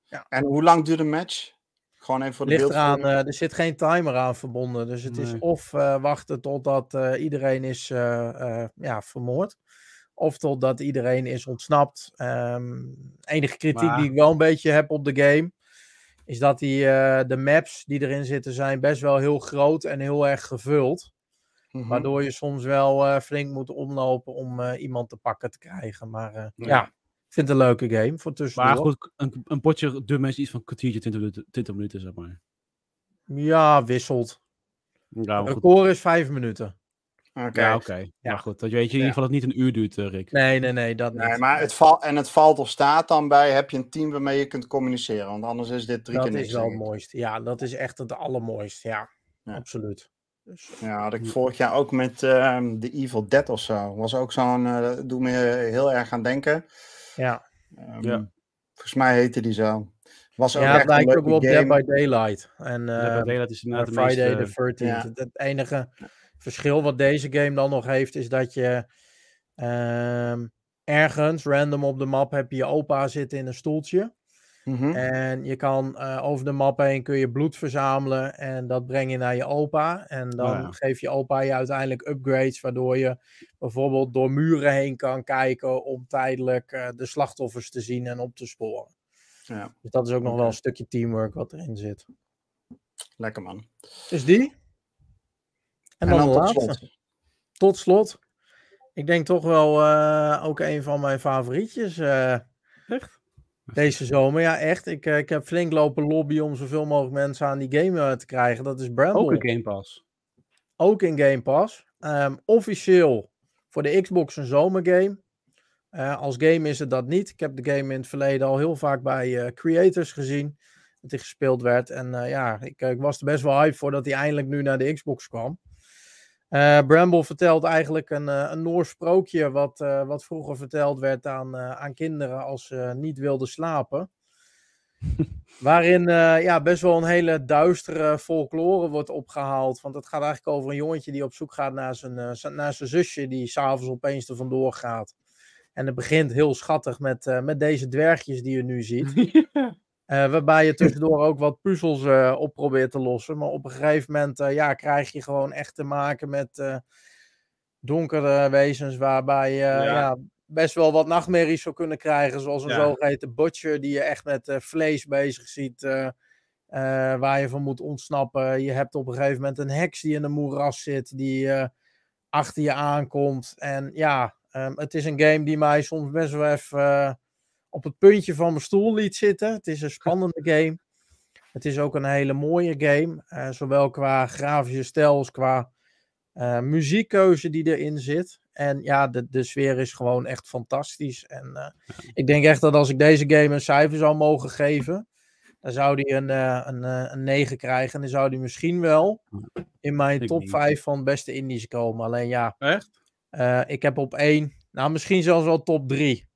ja. En hoe lang duurt een match? Gewoon even voor de Ligt eraan, er zit geen timer aan verbonden. Dus het nee. is of wachten totdat iedereen is ja, vermoord. Of totdat iedereen is ontsnapt. Um, enige kritiek maar... die ik wel een beetje heb op de game is dat die, uh, de maps die erin zitten zijn best wel heel groot en heel erg gevuld. Mm -hmm. Waardoor je soms wel uh, flink moet omlopen om uh, iemand te pakken te krijgen. Maar ja. Vind het een leuke game voor tussendoor. Maar goed, een, een potje duurt mensen iets van een kwartiertje, 20 minuten, 20 minuten zeg maar. Ja, wisselt. Ja, het record is 5 minuten. Okay. Ja, oké. Okay. Ja. Maar goed, dat weet je in ieder geval dat het niet een uur duurt, uh, Rick. Nee, nee, nee, dat niet. Nee, maar het valt, en het valt of staat dan bij, heb je een team waarmee je kunt communiceren, want anders is dit drie dat keer niks. Dat is wel het mooiste. Ja, dat is echt het allermooiste, ja. ja. Absoluut. Dus, ja, had ik vorig jaar ook met uh, The Evil Dead of zo. Was ook zo'n, uh, doe me heel erg aan denken. Ja. Um, ja. Volgens mij heette die zo. Was ook ja, het lijkt ook wel op Dead by Daylight. En uh, Dead by Daylight is inderdaad Friday the 13th. Ja. Het enige verschil wat deze game dan nog heeft, is dat je um, ergens random op de map heb je je opa zitten in een stoeltje. Mhm. Mm -hmm. En je kan uh, over de map heen kun je bloed verzamelen en dat breng je naar je opa. En dan Oh ja. geeft je opa je uiteindelijk upgrades, waardoor je bijvoorbeeld door muren heen kan kijken om tijdelijk uh, de slachtoffers te zien en op te sporen. Ja, Dus dat is ook nog wel een stukje teamwork wat erin zit. lekker man. Dus die. En, dan, de tot laatste. slot. Tot slot. Ik denk toch wel eh, ook een van mijn favorietjes. eh, Echt? Deze zomer. Ja, echt. Ik, eh, ik heb flink lopen lobbyen om zoveel mogelijk mensen aan die game eh, te krijgen. Dat is Bramble. Ook een Game Pass. Ook in Game Pass. Ehm, officieel voor de Xbox een zomergame. Eh, als game is het dat niet. Ik heb de game in het verleden al heel vaak bij creators gezien. Dat die gespeeld werd. En ja, ik, ik was er best wel hype voor dat hij eindelijk nu naar de Xbox kwam. Eh, Bramble vertelt eigenlijk een, eh, een Noors sprookje. Wat, eh, wat vroeger verteld werd aan, aan kinderen als ze niet wilden slapen. Waarin ja, best wel een hele duistere folklore wordt opgehaald. Want het gaat eigenlijk over een jongetje die op zoek gaat naar zijn, naar zijn zusje. Die s'avonds opeens er vandoor gaat. En het begint heel schattig met, met deze dwergjes die je nu ziet. waarbij je tussendoor ook wat puzzels op probeert te lossen. Maar op een gegeven moment ja, krijg je gewoon echt te maken met donkere wezens. Waarbij je ja. ja. best wel wat nachtmerries zou kunnen krijgen. Zoals een zogeheten butcher die je echt met vlees bezig ziet. waar je van moet ontsnappen. Je hebt op een gegeven moment een heks die in een moeras zit. Die achter je aankomt. En ja, ehm, het is een game die mij soms best wel even op het puntje van mijn stoel liet zitten. Het is een spannende game. Het is ook een hele mooie game. Uh, zowel qua grafische stijl als qua uh, muziekkeuze die erin zit. En ja, de, de sfeer is gewoon echt fantastisch. En ik denk echt dat als ik deze game een cijfer zou mogen geven, dan zou hij een, een, een 9 krijgen. En dan zou hij misschien wel in mijn top niet. 5 van beste indies komen. Alleen ja. Echt? Ik heb op 1, nou misschien zelfs wel top 3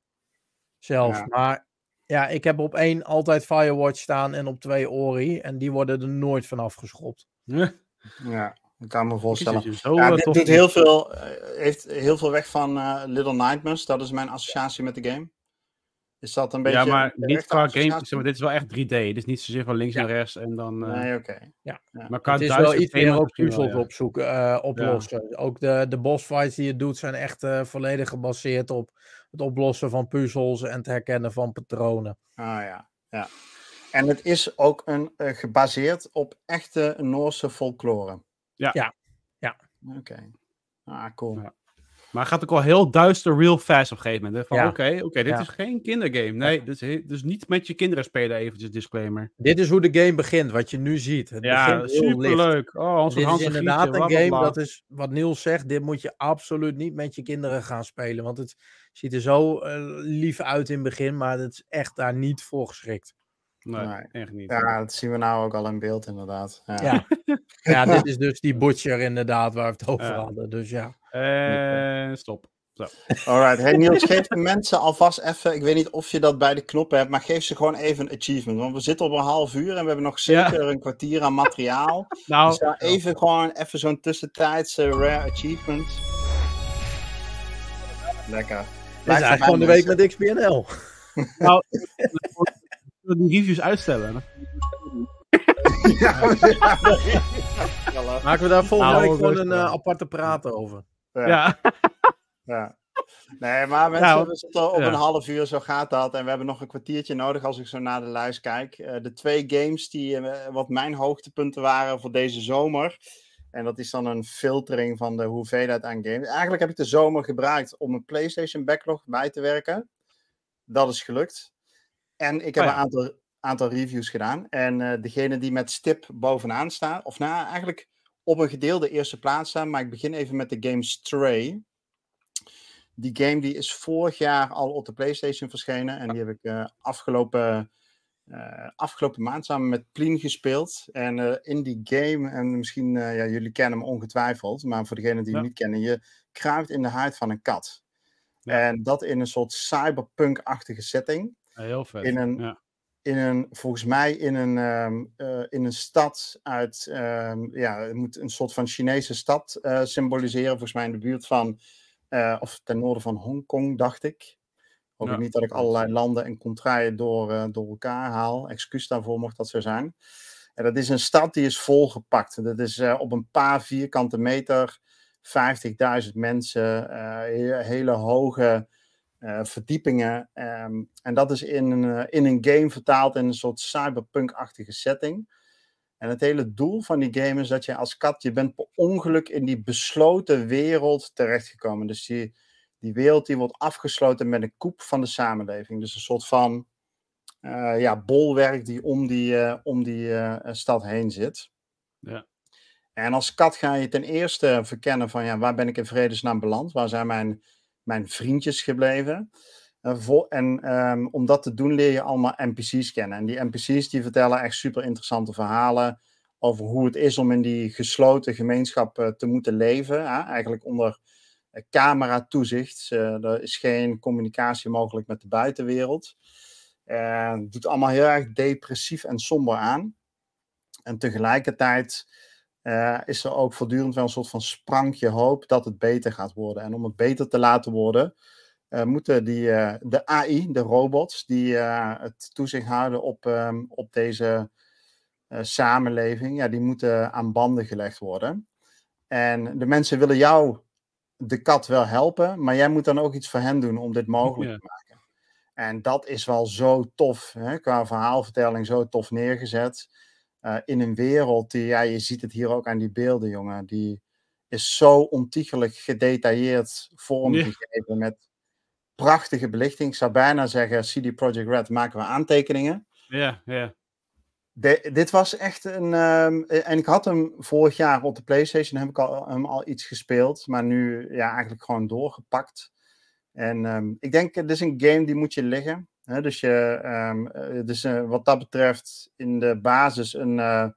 zelfs. Ja. Maar ja, ik heb op 1 altijd Firewatch staan en op 2 Ori. En die worden er nooit van afgeschopt. Ja. Ik kan me voorstellen. Ja, dit doet heel veel, heeft heel veel weg van Little Nightmares. Dat is mijn associatie met de game. Is dat een beetje... Ja, maar niet qua game... Zeg maar, dit is wel echt 3D. Dit is niet zozeer van links ja. naar rechts en dan... Uh... Nee, oké. Okay. Ja. ja. Maar qua het is wel iets meer ook puzzels ja. opzoeken, uh, oplossen. Ja. Ook de, de boss fights die je doet zijn echt uh, volledig gebaseerd op het oplossen van puzzels en het herkennen van patronen. Ah ja, ja. En het is ook een, uh, gebaseerd op echte Noorse folklore. Ja. Ja. ja. Oké. Okay. Ah, cool. Maar het gaat ook wel heel duister real fast op een gegeven moment. Van ja. oké, okay, okay, dit ja. is geen kindergame. Nee, dus, dus niet met je kinderen spelen eventjes, disclaimer. Dit is hoe de game begint, wat je nu ziet. Het ja, superleuk. Oh, dit is inderdaad een game, dat is wat Niels zegt, dit moet je absoluut niet met je kinderen gaan spelen. Want het ziet er zo uh, lief uit in het begin, maar het is echt daar niet voor geschikt. Nee, nee, echt niet. Ja, dat zien we nou ook al in beeld, inderdaad. Ja, ja. ja dit is dus die butcher, inderdaad, waar we het over ja. hadden. Dus ja. En stop. Zo. Alright. Hey Niels, geef de mensen alvast even, ik weet niet of je dat bij de knoppen hebt, maar geef ze gewoon even een achievement. Want we zitten op een half uur en we hebben nog zeker ja. een kwartier aan materiaal. nou, dus daar even gewoon even zo'n tussentijdse rare achievement. Lekker. Dit is eigenlijk gewoon de week met XPNL. nou, die reviews uitstellen. ja, ja, Maken we daar volgende nou, week gewoon een uh, aparte praat over. Ja. ja. ja. Nee, maar mensen, nou, we zitten op ja. een half uur, zo gaat dat. En we hebben nog een kwartiertje nodig als ik zo naar de lijst kijk. Uh, de twee games die uh, wat mijn hoogtepunten waren voor deze zomer. En dat is dan een filtering van de hoeveelheid aan games. Eigenlijk heb ik de zomer gebruikt om een PlayStation backlog bij te werken. Dat is gelukt. En ik heb oh ja. een aantal, aantal reviews gedaan. En uh, degene die met stip bovenaan staan, of nou eigenlijk op een gedeelde eerste plaats staan, maar ik begin even met de game Stray. Die game die is vorig jaar al op de PlayStation verschenen en die heb ik uh, afgelopen, uh, afgelopen maand samen met Plien gespeeld. En uh, in die game, en misschien, ja, jullie kennen hem ongetwijfeld, maar voor degenen die ja. hem niet kennen, je kruipt in de huid van een kat. Ja. En dat in een soort cyberpunk-achtige setting. Heel vet. In een, ja. in een, volgens mij in een, um, uh, in een stad uit, um, ja, het moet een soort van Chinese stad symboliseren. Volgens mij in de buurt van, of ten noorden van Hongkong, dacht ik. Hoop ja. ik niet dat ik allerlei landen en contraien door, door elkaar haal. Excuus daarvoor mocht dat zo zijn. En dat is een stad die is volgepakt. Dat is op een paar vierkante meter, 50.000 mensen, hele, hele hoge verdiepingen. Um, en dat is in een, in een game vertaald in een soort cyberpunk-achtige setting. En het hele doel van die game is dat je als kat, je bent per ongeluk in die besloten wereld terechtgekomen. Dus die, die wereld die wordt afgesloten met een koep van de samenleving. Dus een soort van uh, ja, bolwerk die om die, om die stad heen zit. Ja. En als kat ga je ten eerste verkennen van ja, waar ben ik in vredesnaam beland? Waar zijn mijn mijn vriendjes gebleven. En um, om dat te doen leer je allemaal NPC's kennen. En die NPC's die vertellen echt super interessante verhalen over hoe het is om in die gesloten gemeenschap te moeten leven. Eigenlijk onder uh, camera toezicht. er is geen communicatie mogelijk met de buitenwereld. het doet allemaal heel erg depressief en somber aan. En tegelijkertijd is er ook voortdurend wel een soort van sprankje hoop dat het beter gaat worden. En om het beter te laten worden, moeten die, de AI, de robots, die het toezicht houden op, ehm, op deze samenleving, ja, die moeten aan banden gelegd worden. En de mensen willen jou, de kat, wel helpen, maar jij moet dan ook iets voor hen doen om dit mogelijk te maken. En dat is wel zo tof, hè, qua verhaalvertelling zo tof neergezet. Uh, in een wereld die, ja, je ziet het hier ook aan die beelden, jongen. Die is zo ontiegelijk gedetailleerd vormgegeven met prachtige belichting. Ik zou bijna zeggen, CD Projekt Red maken we aantekeningen. Ja, ja. Dit was echt een. Um, en ik had hem vorig jaar op de PlayStation, heb ik al, hem al iets gespeeld. Maar nu ja, eigenlijk gewoon doorgepakt. En um, ik denk, het is een game die moet je liggen. Hè? Dus, je, um, dus uh, wat dat betreft in de basis een, uh,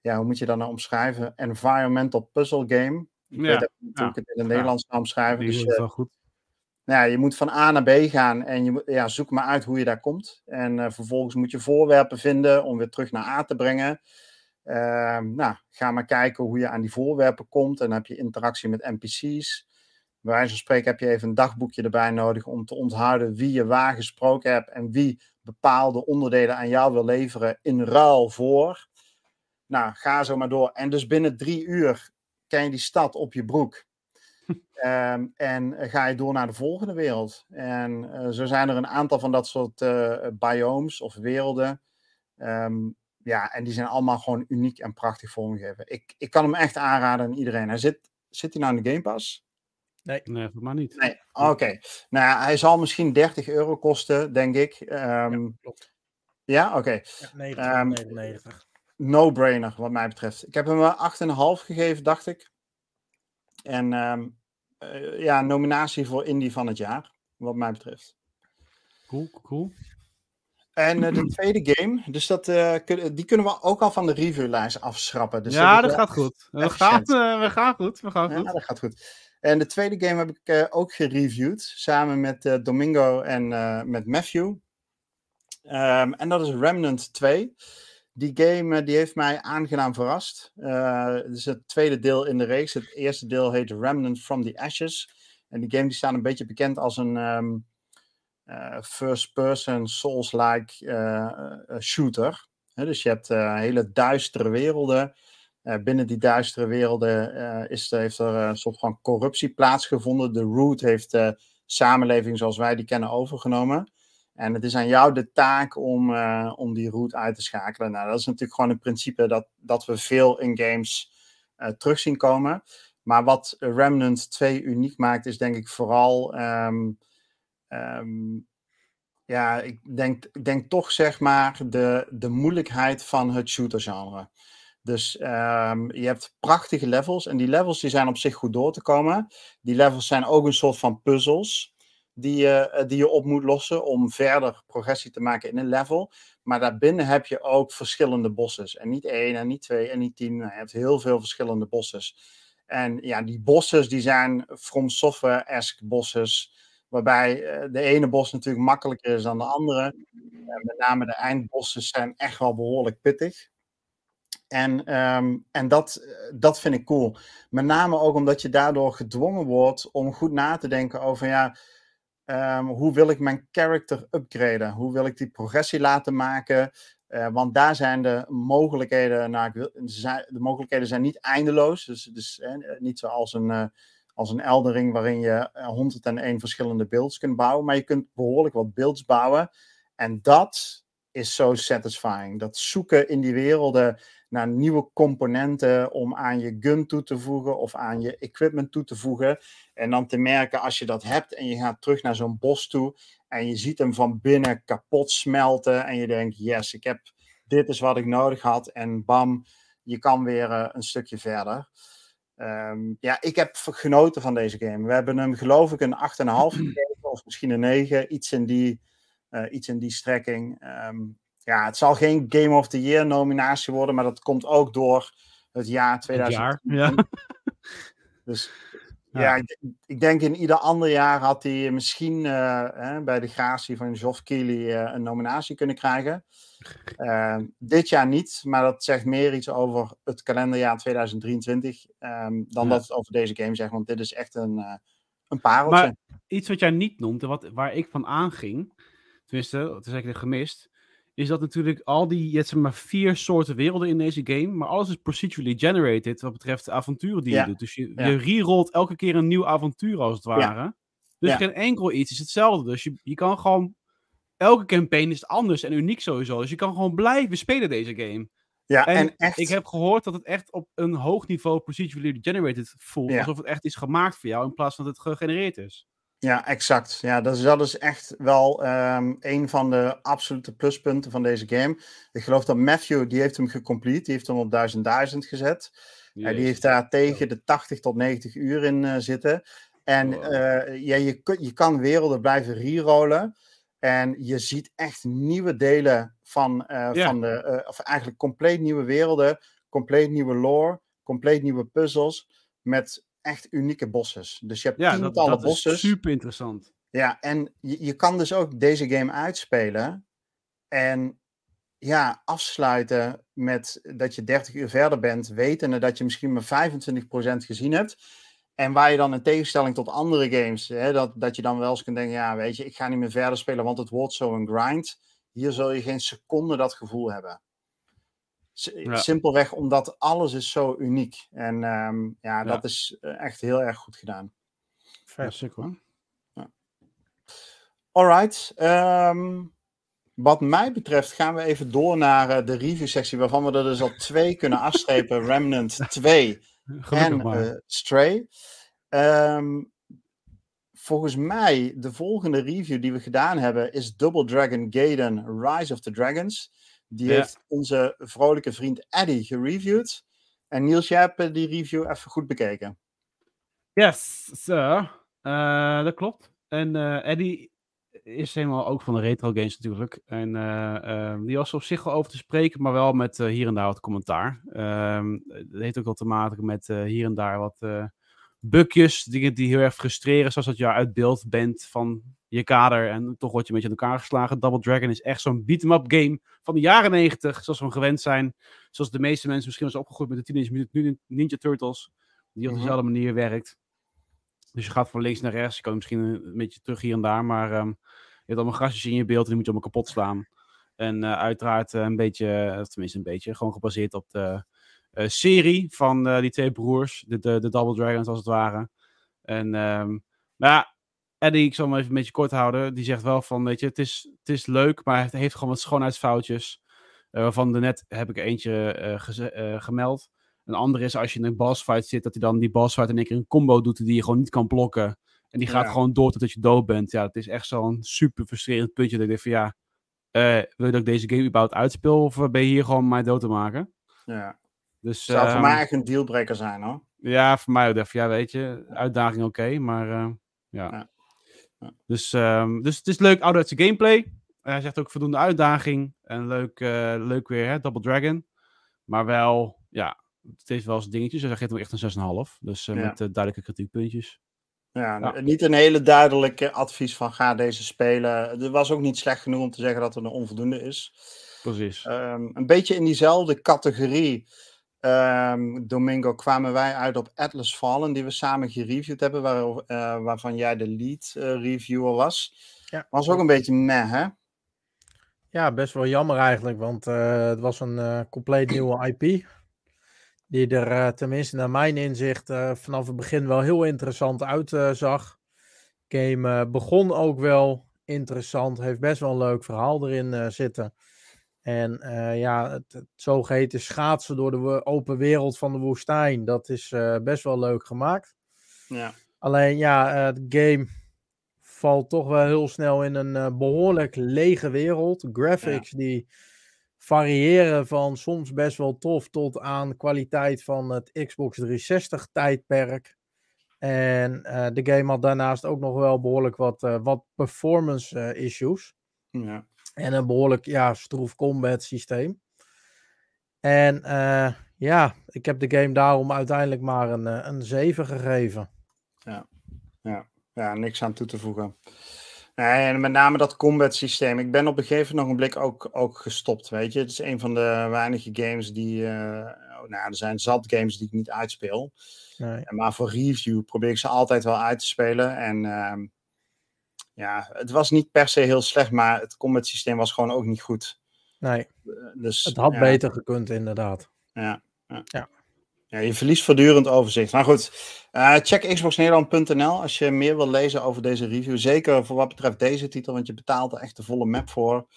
ja, hoe moet je dat nou omschrijven? Environmental puzzle game. Ik ja, weet niet hoe ik het in het Nederlands zou omschrijven. Die dus, uh, wel goed. Nou je moet van A naar B gaan en je ja, zoek maar uit hoe je daar komt. En vervolgens moet je voorwerpen vinden om weer terug naar A te brengen. Uh, nou, ga maar kijken hoe je aan die voorwerpen komt. En dan heb je interactie met NPC's bij wijze van spreken heb je even een dagboekje erbij nodig om te onthouden wie je waar gesproken hebt en wie bepaalde onderdelen aan jou wil leveren in ruil voor. Nou, ga zo maar door. En dus binnen drie uur ken je die stad op je broek. Um, en ga je door naar de volgende wereld. En uh, zo zijn er een aantal van dat soort uh, biomes of werelden. Um, ja, en die zijn allemaal gewoon uniek en prachtig vormgegeven. Ik, ik kan hem echt aanraden aan iedereen. Hij zit, zit hij nou in de Game Pass? Nee. Nee, voor mij niet. Nee, oké. Nou ja, hij zal misschien 30 euro kosten, denk ik. Um, ja, klopt. Ja, oké. Okay. Ja, 99. Um, No-brainer, wat mij betreft. Ik heb hem 8,5 gegeven, dacht ik. En um, uh, ja, nominatie voor Indie van het jaar, wat mij betreft. Cool, cool. En uh, de tweede game, dus dat, uh, die kunnen we ook al van de reviewlijst afschrappen. Dus ja, dat, gaat goed. We gaan, we gaan goed. We gaan goed. Ja, dat gaat goed. En de tweede game heb ik ook gereviewd, samen met Domingo en met Matthew. Um, en dat is Remnant 2. Die game die heeft mij aangenaam verrast. het is het tweede deel in de reeks. Het eerste deel heet Remnant from the Ashes. En die game die staat een beetje bekend als een um, first-person Souls-like shooter. Dus je hebt hele duistere werelden binnen die duistere werelden is, heeft er een soort van corruptie plaatsgevonden. De Root heeft de samenleving zoals wij die kennen overgenomen. En het is aan jou de taak om, uh, om die route uit te schakelen. Nou, dat is natuurlijk gewoon een principe dat, dat we veel in games terug zien komen. Maar wat Remnant 2 uniek maakt, is denk ik vooral. Um, um, ja, ik denk, ik denk toch zeg maar de, de moeilijkheid van het shooter-genre. Dus um, je hebt prachtige levels en die levels die zijn op zich goed door te komen. Die levels zijn ook een soort van puzzels die je, eh, die je op moet lossen om verder progressie te maken in een level. Maar daarbinnen heb je ook verschillende bosses. En niet één en niet twee en niet tien. Nou, je hebt heel veel verschillende bosses. En ja, die bosses die zijn From Software-esque bosses. Waarbij uh, de ene bos natuurlijk makkelijker is dan de andere. En met name de eindbosses zijn echt wel behoorlijk pittig. En, um, en dat, dat vind ik cool. Met name ook omdat je daardoor gedwongen wordt om goed na te denken over ja, um, hoe wil ik mijn character upgraden? Hoe wil ik die progressie laten maken? Uh, want daar zijn de mogelijkheden, nou, de mogelijkheden zijn niet eindeloos. Dus, dus eh, niet zoals een, uh, als een Eldering waarin je 101 verschillende builds kunt bouwen. Maar je kunt behoorlijk wat builds bouwen. En dat is zo satisfying. Dat zoeken in die werelden naar nieuwe componenten om aan je gun toe te voegen of aan je equipment toe te voegen. En dan te merken als je dat hebt en je gaat terug naar zo'n bos toe en je ziet hem van binnen kapot smelten en je denkt, yes, ik heb, dit is wat ik nodig had en bam, je kan weer uh, een stukje verder. Um, ja, ik heb genoten van deze game. We hebben hem geloof ik een 8,5 gegeven of misschien een 9, iets in die, uh, iets in die strekking. Um, ja, het zal geen Game of the Year nominatie worden, maar dat komt ook door het jaar 2000. ja. Dus ja, ja ik, ik, denk in ieder ander jaar had hij misschien uh, hè, bij de gratie van Geoff Keighley uh, een nominatie kunnen krijgen. Uh, dit jaar niet, maar dat zegt meer iets over het kalenderjaar 2023 um, dan ja. dat het over deze game zegt, want dit is echt een, een pareltje. Maar iets wat jij niet noemt en wat, waar ik van aanging, tenminste, dat is eigenlijk gemist, is dat natuurlijk al die, je hebt zeg maar vier soorten werelden in deze game, maar alles is procedurally generated wat betreft de avonturen die Ja. je doet. Dus je, Ja. je rerolt elke keer een nieuw avontuur als het ware. Dus geen enkel iets is hetzelfde. Dus je, je kan gewoon, elke campaign is anders en uniek sowieso. Dus je kan gewoon blijven spelen deze game. Ja, En, en, echt. ik heb gehoord dat het echt op een hoog niveau procedurally generated voelt. Alsof het echt is gemaakt voor jou in plaats van dat het gegenereerd is. Ja, exact. Ja, dat is, dat is echt wel ehm, een van de absolute pluspunten van deze game. Ik geloof dat Matthew, die heeft hem gecomplete, die heeft hem op 1000 1000 gezet. En die heeft daar tegen de 80 tot 90 uur in eh, zitten. En Wow. eh, ja, je, je kan werelden blijven rerollen. En je ziet echt nieuwe delen van, eh, van de, eh, of eigenlijk compleet nieuwe werelden, compleet nieuwe lore, compleet nieuwe puzzels met echt unieke bosses. Dus je hebt Ja, dat, tientallen dat is bosses. super interessant. Ja, en je, je kan dus ook deze game uitspelen en ja, afsluiten met dat je 30 uur verder bent, wetende dat je misschien maar 25% gezien hebt. En waar je dan in tegenstelling tot andere games, hè, dat, dat je dan wel eens kunt denken, ja, weet je, ik ga niet meer verder spelen, want het wordt zo een grind. Hier zul je geen seconde dat gevoel hebben. S- Ja. Simpelweg omdat alles is zo uniek. En ehm, ja, Ja. dat is eh, echt heel erg goed gedaan. Ja, Vet. hoor. Alright. ehm, wat mij betreft gaan we even door naar eh, de review-sectie, waarvan we er dus al twee kunnen afstrepen: Remnant 2 Gelukkig en eh, Stray. Ehm, volgens mij, de volgende review die we gedaan hebben is Double Dragon Gaiden Rise of the Dragons. Die Ja. heeft onze vrolijke vriend Eddie gereviewd. En Niels, jij hebt eh, die review even goed bekeken. Yes, sir. Eh, dat klopt. En eh Eddie is helemaal ook van de retro games natuurlijk. En eh, ehm, die was op zich wel over te spreken, maar wel met hier en daar wat commentaar. Ehm dat heeft ook wel te maken met eh, hier en daar wat eh bugjes, dingen die heel erg frustreren, zoals dat je uit beeld bent van je kader en toch word je een beetje in elkaar geslagen. Double Dragon is echt zo'n beat-em-up game van de jaren 90, zoals we hem gewend zijn. Zoals de meeste mensen misschien wel eens opgegroeid met de Teenage Mutant Ninja Turtles, die op Mhm. dezelfde manier werkt. Dus je gaat van links naar rechts. Je kan misschien een beetje terug hier en daar. Maar ehm, je hebt allemaal grasjes in je beeld en die moet je allemaal kapot slaan. En eh, uiteraard eh, een beetje, of tenminste een beetje, gewoon gebaseerd op de eh, serie van eh, die twee broers. De, de, de Double Dragons als het ware. En ehm, maar ja, Eddie, ik zal hem even een beetje kort houden. Die zegt wel van, weet je, het is, het is leuk, maar het heeft gewoon wat schoonheidsfoutjes. Eh, waarvan de net heb ik eentje eh, eh, gemeld. Een andere is als je in een bossfight zit, dat hij dan die bossfight in één keer een combo doet die je gewoon niet kan blokken. En die gaat Ja. gewoon door totdat je dood bent. Ja, het is echt zo'n super frustrerend puntje. Dat ik denk van ja, wil je dat ik deze game überhaupt uitspeel? Of ben je hier gewoon mij dood te maken? Ja. Dus Zou voor ehm, mij echt een dealbreaker zijn hoor. ja, voor mij ook. van, Ja, weet je, uitdaging oké, maar ja. Ja. Ja. Dus, ehm, dus het is leuk ouderwetse gameplay. Hij zegt ook voldoende uitdaging. En leuk, eh, leuk weer, hè, Double Dragon. Maar wel, ja, het heeft wel zijn dingetjes. Hij geeft hem echt een 6,5. Dus eh, Ja. met eh, duidelijke kritiekpuntjes. Ja, Ja. Niet een hele duidelijke advies van ga deze spelen. Er was ook niet slecht genoeg om te zeggen dat het een onvoldoende is. Precies. Ehm, een beetje in diezelfde categorie, ehm, Domingo, kwamen wij uit op Atlas Fallen, die we samen gereviewd hebben, waar, eh, waarvan jij de lead eh, reviewer was. Ja. Was ook een beetje meh, hè? Ja, best wel jammer eigenlijk, want eh, het was een compleet nieuwe IP. Die er tenminste naar mijn inzicht vanaf het begin wel heel interessant uitzag. game begon ook wel interessant, heeft best wel een leuk verhaal erin zitten. En eh, ja, het, het zogeheten schaatsen door de open wereld van de woestijn, dat is eh, best wel leuk gemaakt. Ja. Alleen ja, eh, de game valt toch wel heel snel in een eh, behoorlijk lege wereld. Graphics die variëren van soms best wel tof tot aan kwaliteit van het Xbox 360 tijdperk. En de game had daarnaast ook nog wel behoorlijk wat, wat performance issues. ja. En een behoorlijk ja, stroef combat systeem. En eh, ja, ik heb de game daarom uiteindelijk maar een, eh, een 7 gegeven. Ja, niks aan toe te voegen. Nee, en met name dat combat systeem. Ik ben op een gegeven ogenblik ook, ook gestopt, weet je. Het is een van de weinige games die... eh, oh, nou, er zijn zat games die ik niet uitspeel. Nee. Maar voor review probeer ik ze altijd wel uit te spelen. En ehm, ja, het was niet per se heel slecht, maar het combat systeem was gewoon ook niet goed. Nee, Eh, dus, het had ja, beter gekund, inderdaad. Ja, ja. Ja. Ja, je verliest voortdurend overzicht. Maar goed, eh, check xboxnederland.nl als je meer wil lezen over deze review. Zeker voor wat betreft deze titel, want je betaalt er echt de volle map voor.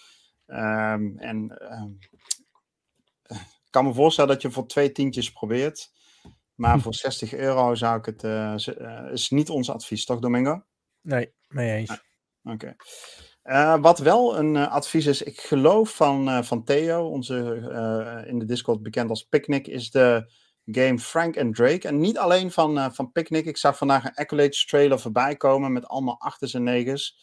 Ehm, en ehm, ik kan me voorstellen dat je voor twee tientjes probeert. Maar voor 60 euro zou ik het. eh, is niet ons advies, toch, Domingo? Nee, mee eens. Oké. Eh, wat wel een eh, advies is, ik geloof van, eh, van Theo, onze in de Discord bekend als Picnic, is de game Frank and Drake. En niet alleen van, van Picnic. Ik zag vandaag een Accolades trailer voorbij komen met allemaal achters en negens.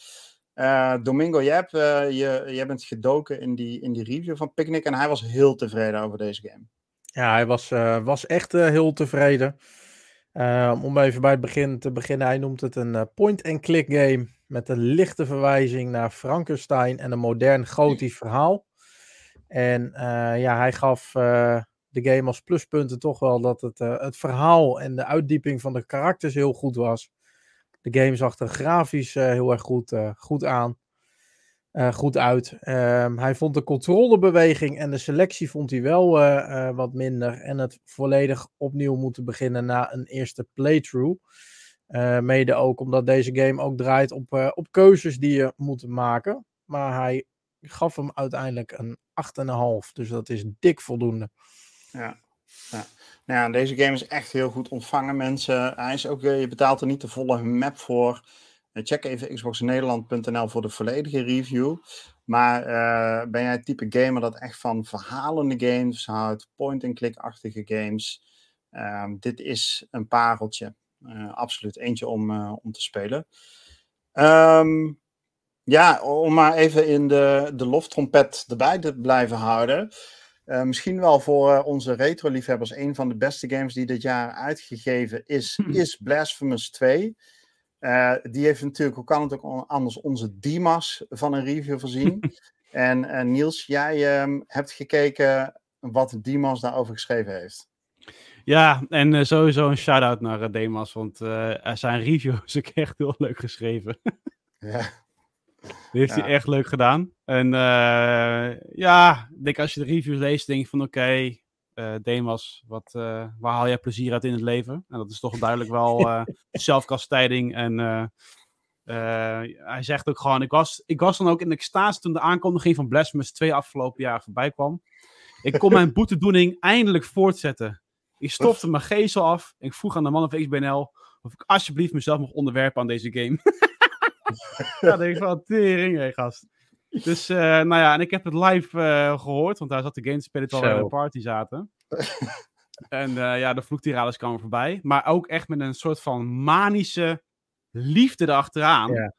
Eh, Domingo, jij, je, jij bent gedoken in die, in die review van Picnic en hij was heel tevreden over deze game. Ja, hij was, was echt heel tevreden. Om even bij het begin te beginnen, hij noemt het een point-and-click game met een lichte verwijzing naar Frankenstein en een modern gotisch verhaal. En eh, ja, hij gaf eh, de game als pluspunten toch wel dat het, eh, het verhaal en de uitdieping van de karakters heel goed was. De game zag er grafisch heel erg goed, goed aan. goed uit. Ehm, hij vond de controlebeweging en de selectie vond hij wel wat minder. En het volledig opnieuw moeten beginnen na een eerste playthrough. Eh, mede ook omdat deze game ook draait op, eh, op keuzes die je moet maken. Maar hij gaf hem uiteindelijk een 8,5. Dus dat is dik voldoende. Ja. ja. Nou deze game is echt heel goed ontvangen, mensen. Hij is ook, eh, je betaalt er niet de volle map voor. Check even xboxnederland.nl voor de volledige review. Maar ben jij het type gamer dat echt van verhalende games houdt, point-and-click-achtige games? Ehm, dit is een pareltje. Eh, absoluut eentje om, eh, om te spelen. Ehm, ja, om maar even in de, de loftrompet erbij te blijven houden. Uh, misschien wel voor uh, onze retro-liefhebbers een van de beste games die dit jaar uitgegeven is, is Blasphemous 2. Uh, die heeft natuurlijk, hoe kan het ook anders, onze Dimas van een review voorzien. en Niels, jij um, hebt gekeken wat Dimas daarover geschreven heeft. Ja, en uh, sowieso een shout-out naar uh, Demas, want uh, zijn review is ook echt heel leuk geschreven. ja. Die heeft ja. hij echt leuk gedaan. En ja, ik denk als je de reviews leest, denk je van oké, okay, Demas, wat, waar haal jij plezier uit in het leven? En dat is toch duidelijk wel zelfkastijding. En hij zegt ook gewoon, ik was, ik was dan ook in extase toen de aankondiging van Blasphemous 2 afgelopen jaar voorbij kwam. Ik kon mijn boetedoening eindelijk voortzetten. Ik stopte mijn gezel af. Ik vroeg aan de man van XBNL of ik alsjeblieft mezelf mocht onderwerpen aan deze game. ja, denk ik van, tering, hé, gast. Dus, uh, nou ja, en ik heb het live uh, gehoord, want daar zat de game te spelen terwijl we in de party zaten. en uh, ja, de vloektirades kwamen voorbij. Maar ook echt met een soort van manische liefde erachteraan. Yeah.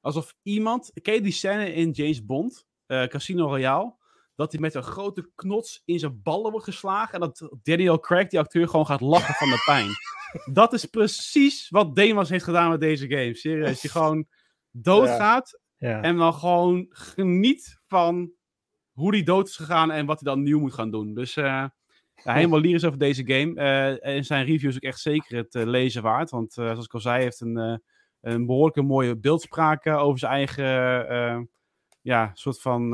Alsof iemand, ken je die scène in James Bond, Casino Royale? Dat hij met een grote knots in zijn ballen wordt geslagen. En dat Daniel Craig, die acteur, gewoon gaat lachen van de pijn. Dat is precies wat Demas heeft gedaan met deze game. Serieus, die gewoon doodgaat. Ja. Ja. En dan gewoon geniet van hoe die dood is gegaan en wat hij dan nieuw moet gaan doen. Dus uh, ja, helemaal lyrisch over deze game. Uh, en zijn review is ook echt zeker het uh, lezen waard. Want zoals ik al zei, heeft een, een behoorlijke mooie beeldspraak over zijn eigen ja, soort van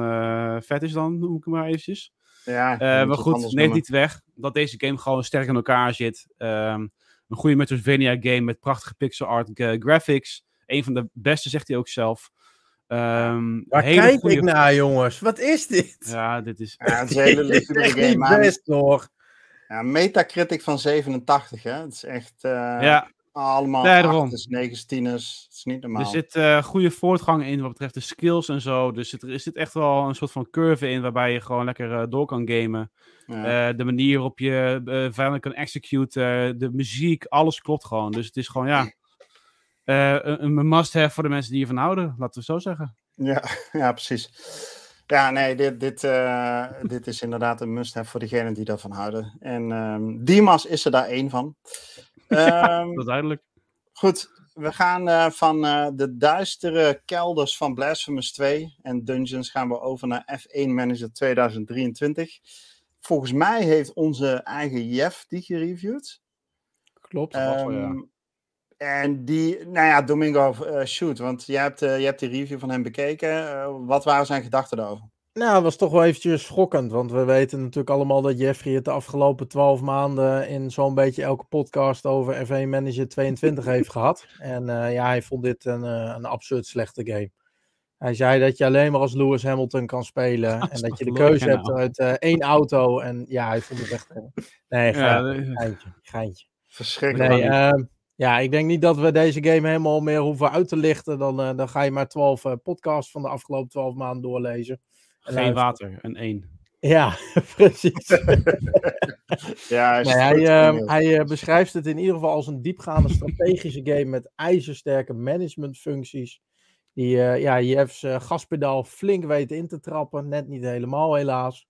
vet is dan, noem ik het maar eventjes. Ja, maar goed, neemt niet weg dat deze game gewoon sterk in elkaar zit. Um, een goede Metroidvania game met prachtige pixel art graphics. Een van de beste, zegt hij ook zelf. Um, Waar kijk goede... ik naar, jongens? Wat is dit? Ja, dit is... Ja, het is een hele luchtige game. Best, hoor. Ja, Metacritic van 87, hè? Het is echt... Uh, ja. Allemaal Nee, 8's, 9's, 10's. Het is niet normaal. Er zit uh, goede voortgang in wat betreft de skills en zo. Dus er, er zit echt wel een soort van curve in waarbij je gewoon lekker uh, door kan gamen. Ja. Uh, de manier waarop je uh, vijanden kan executen, de muziek, alles klopt gewoon. Dus het is gewoon, ja, een, een must-have voor de mensen die ervan houden, laten we zo zeggen. Ja, ja precies. Ja, nee, dit, dit, dit is inderdaad een must-have voor degenen die daarvan houden. En um, Dimas is er daar één van. Ja, um, dat is duidelijk. Goed, we gaan uh, van uh, de duistere kelders van Blasphemous 2 en Dungeons gaan we over naar F1 Manager 2023. Volgens mij heeft onze eigen Jeff die gereviewd. Klopt. Um, ja. en die, nou ja, Domingo, uh, shoot, want je hebt, je hebt die review van hem bekeken. Wat waren zijn gedachten daarover? Nou, dat was toch wel eventjes schokkend, want we weten natuurlijk allemaal dat Jeffrey het de afgelopen twaalf maanden in zo'n beetje elke podcast over F1 Manager 22 heeft gehad. En ja, hij vond dit een, een absurd slechte game. Hij zei dat je alleen maar als Lewis Hamilton kan spelen. en dat je de keuze hebt uit uh, één auto. En ja, hij vond het echt. nee, geintje. geintje. Verschrikkelijk. Nee, uh, ja, ik denk niet dat we deze game helemaal meer hoeven uit te lichten. Dan, uh, dan ga je maar twaalf uh, podcasts van de afgelopen twaalf maanden doorlezen. Geen water, een één. Ja, precies. ja, nee, hij, uh, hij beschrijft het in ieder geval als een diepgaande strategische game met ijzersterke managementfuncties. Die uh, ja, Jeffs uh, gaspedaal flink weet in te trappen. Net niet helemaal, helaas.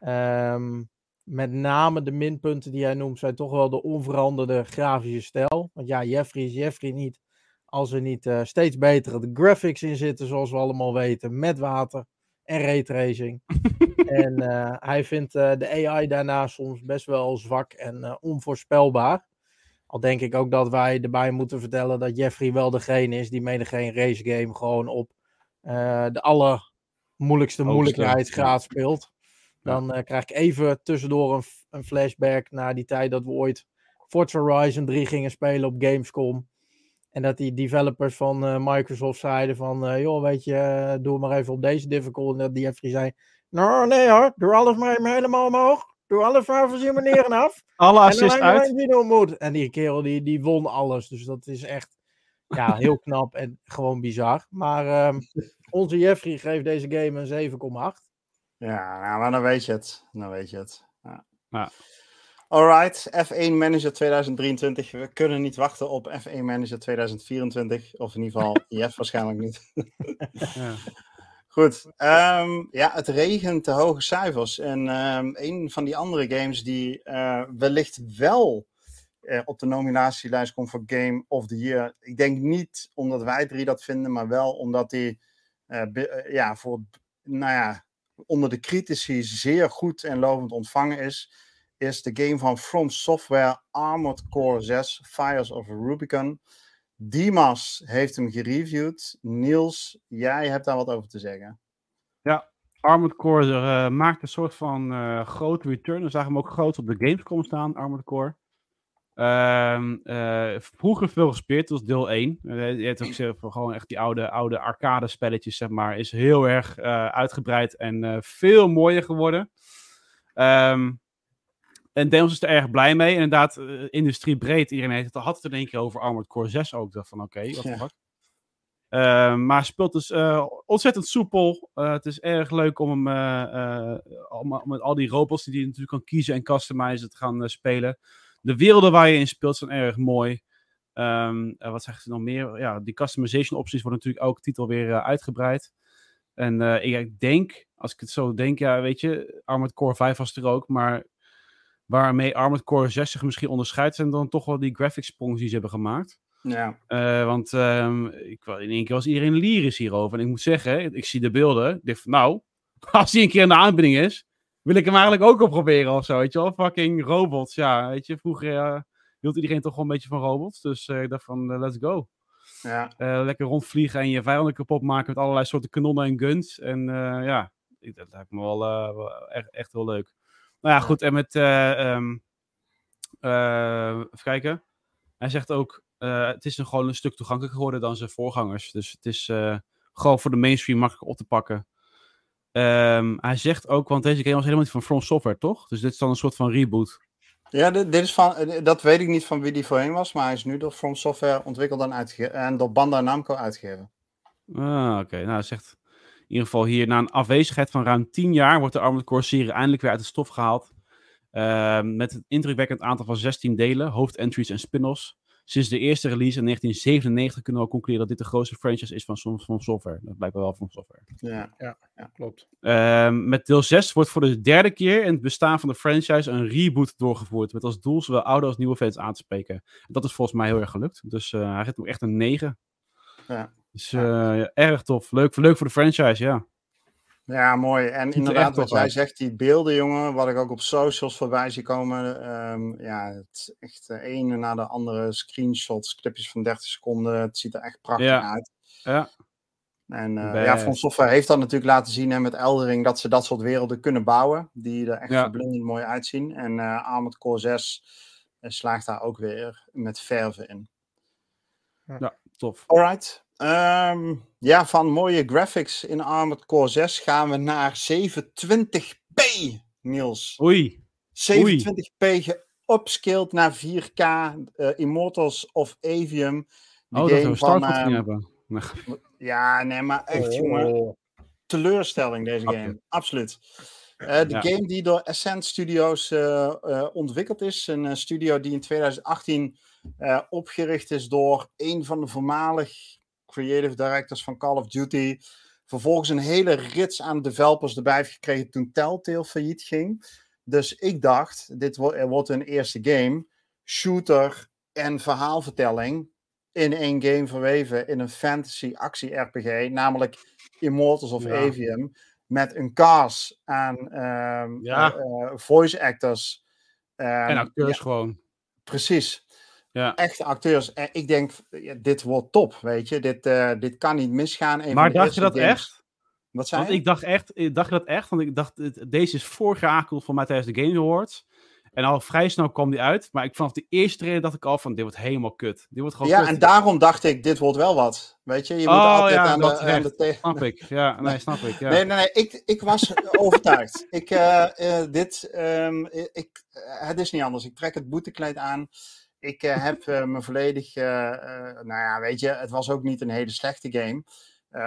Um, met name de minpunten die hij noemt zijn toch wel de onveranderde grafische stijl. Want ja, Jeffrey is Jeffrey niet als er niet uh, steeds betere graphics in zitten, zoals we allemaal weten, met water en raytracing. en uh, hij vindt uh, de AI daarna soms best wel zwak en onvoorspelbaar. Al denk ik ook dat wij erbij moeten vertellen dat Jeffrey wel degene is die mede geen race game gewoon op de allermoeilijkste moeilijkheidsgraad speelt. Dan krijg ik even tussendoor een, een, flashback naar die tijd dat we ooit Forza Horizon 3 gingen spelen op Gamescom. En dat die developers van uh, Microsoft zeiden van, uh, joh, weet je, doe maar even op deze difficult. En dat die Jeffrey zei, nou nee hoor, doe alles maar helemaal omhoog. Doe alle favoriete manieren af. Alle assist uit. Moet. En die kerel die, die won alles. Dus dat is echt ja, heel knap en gewoon bizar. Maar um, onze Jeffrey geeft deze game een 7,8. Ja, nou, maar dan weet je het. Dan weet je het. Ja. ja. Alright, F1 Manager 2023. We kunnen niet wachten op F1 Manager 2024. Of in ieder geval Jeff waarschijnlijk niet. ja. Goed, um, ja, het regent te hoge cijfers. En um, een van die andere games die uh, wellicht wel uh, op de nominatielijst komt voor Game of the Year. Ik denk niet omdat wij drie dat vinden, maar wel omdat die uh, ja, voor, nou ja, onder de critici zeer goed en lovend ontvangen is, is de game van From Software Armored Core 6 Fires of Rubicon. Dimas heeft hem gereviewd. Niels, jij hebt daar wat over te zeggen. Ja, Armored Core uh, maakt een soort van uh, grote return. We zagen hem ook groot op de Gamescom staan, Armored Core. Uh, uh, vroeger veel gespeeld, was deel 1. Uh, je hebt ook zelf gewoon echt die oude, oude arcade spelletjes, zeg maar. Is heel erg uitgebreid en veel mooier geworden. Um, en Deels is er erg blij mee. Inderdaad, industriebreed. Iedereen heeft het, had het in één keer over Armored Core 6 ook. dacht van oké, okay, wat ja. Uh, maar speelt dus uh, ontzettend soepel. Uh, het is erg leuk om hem om, met al die robots die je natuurlijk kan kiezen en customizen te gaan spelen. De werelden waar je in speelt zijn erg mooi. Um, wat zegt ze nog meer? Ja, die customization opties worden natuurlijk elke titel weer uitgebreid. En ik, ik denk, als ik het zo denk, ja, weet je, Armored Core 5 was er ook, maar waarmee Armored Core 6 zich misschien onderscheidt, zijn dan toch wel die graphics die ze hebben gemaakt. Ja. Uh, want um, ik, in één keer was iedereen lyrisch hierover. En ik moet zeggen, ik zie de beelden. Ik denk van, nou, als die een keer in de aanbieding is, wil ik hem eigenlijk ook op proberen of zo. Weet je wel, fucking robots. Ja, weet je, vroeger uh, hield iedereen toch wel een beetje van robots. Dus uh, ik dacht van, let's go. Ja. lekker rondvliegen en je vijanden kapot maken met allerlei soorten kanonnen en guns. En ja, dat lijkt me wel, wel echt, echt heel leuk. Nou ja, goed. En met, um, even kijken. Hij zegt ook, uh, het is een, gewoon een stuk toegankelijker geworden dan zijn voorgangers. Dus het is gewoon voor de mainstream makkelijk op te pakken. Um, hij zegt ook, want deze game was helemaal niet van From Software, toch? Dus dit is dan een soort van reboot. Ja, dit, dit is van, eh, dat weet ik niet van wie die voorheen was, maar hij is nu door From Software ontwikkeld en, uitge en door Bandai Namco uitgegeven. Ah, oké. Okay. Nou, hij zegt ieder geval hier, na een afwezigheid van ruim 10 jaar, wordt de Armored Core serie eindelijk weer uit de stof gehaald. Uh, met een indrukwekkend aantal van 16 delen, hoofdentries en spin-offs. Sinds de eerste release in 1997 kunnen we al concluderen dat dit de grootste franchise is van, van software. Dat blijkt wel van software. Ja, ja, ja klopt. Uh, met deel 6 wordt voor de derde keer in het bestaan van de franchise een reboot doorgevoerd. Met als doel zowel oude als nieuwe fans aan te spreken. En dat is volgens mij heel erg gelukt. Dus uh, hij heeft ook echt een 9. Ja. Dus uh, ja, erg tof. Leuk, leuk voor de franchise, ja. Ja, mooi. En er inderdaad, wat jij zegt, die beelden, jongen, wat ik ook op socials voorbij zie komen. ehm, ja, het is echt de ene na de andere screenshots, clipjes van 30 seconden. Het ziet er echt prachtig Ja. uit. Ja. En eh, ja, From Software heeft dat natuurlijk laten zien hè, met Eldering dat ze dat soort werelden kunnen bouwen. Die er echt Ja. verblindend mooi uitzien. En eh Armored Core 6 eh, slaagt daar ook weer met verven in. Tof. Alright. Ehm, ja, van mooie graphics in Armored Core 6 gaan we naar 720p, Niels. Oei. 720p geupscaled naar 4K. eh, Immortals of Avium. De Oh, dat we game Star van, Fox ehm, niet hebben. Nee. Ja, nee, maar echt, jongen. Oh. teleurstelling, deze game. Absoluut. Eh, de Ja. game die door Ascent Studios eh, eh, ontwikkeld is. Een studio die in 2018 eh, opgericht is door een van de voormalig creative directors van Call of Duty. Vervolgens een hele rits aan developers erbij heeft gekregen toen Telltale failliet ging. Dus ik dacht, dit wo- wordt een eerste game. Shooter en verhaalvertelling in één game verweven in een fantasy actie RPG. Namelijk Immortals of Ja. Avium. Met een cast aan ehm, Ja. eh, eh, voice actors. Ehm, En acteurs ja, gewoon. precies. Ja. Echte acteurs. En ik denk, dit wordt top, weet je. Dit, eh, dit kan niet misgaan. Een Maar van dacht je dat games- echt? Wat zei Want je? ik dacht echt, ik dacht je dat echt, want ik dacht, deze is voorgeakeld voor mij tijdens de Game Awards. En al vrij snel kwam die uit. Maar ik vanaf de eerste trailer dacht ik al van, dit wordt helemaal kut. Dit wordt gewoon Ja, kut. en daarom dacht ik, dit wordt wel wat. Weet je, je moet Oh, altijd ja, aan, de, dat aan de Snap ik. Ja, nee, snap ik. Ja. Nee, nee, nee. Ik, ik was overtuigd. Ik, eh, eh, dit, ehm, ik, het is niet anders. Ik trek het boetekleed aan. Ik eh, heb eh, me volledig. eh, nou ja, weet je, het was ook niet een hele slechte game.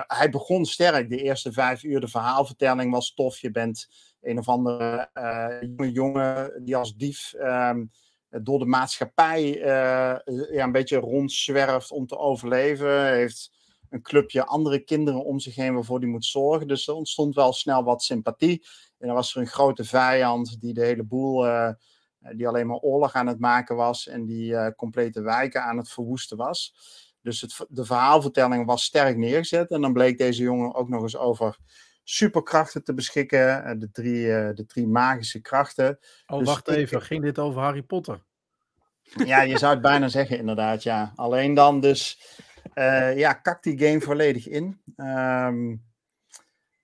Hij begon sterk. De eerste vijf uur, de verhaalvertelling was tof. Je bent een of andere jonge jongen die als dief ehm, door de maatschappij ja, een beetje rondzwerft om te overleven. Heeft een clubje andere kinderen om zich heen waarvoor die moet zorgen. Dus er ontstond wel snel wat sympathie. En dan was er een grote vijand die de hele boel, die alleen maar oorlog aan het maken was en die eh, complete wijken aan het verwoesten was. Dus het, de verhaalvertelling was sterk neergezet. En dan bleek deze jongen ook nog eens over superkrachten te beschikken. eh, de, drie, eh, de drie magische krachten. Oh, Dus wacht ik- even. Ging dit over Harry Potter? Ja, je zou het bijna zeggen, inderdaad. Ja. Alleen dan dus, eh, ja, kakt die game volledig in. Ehm,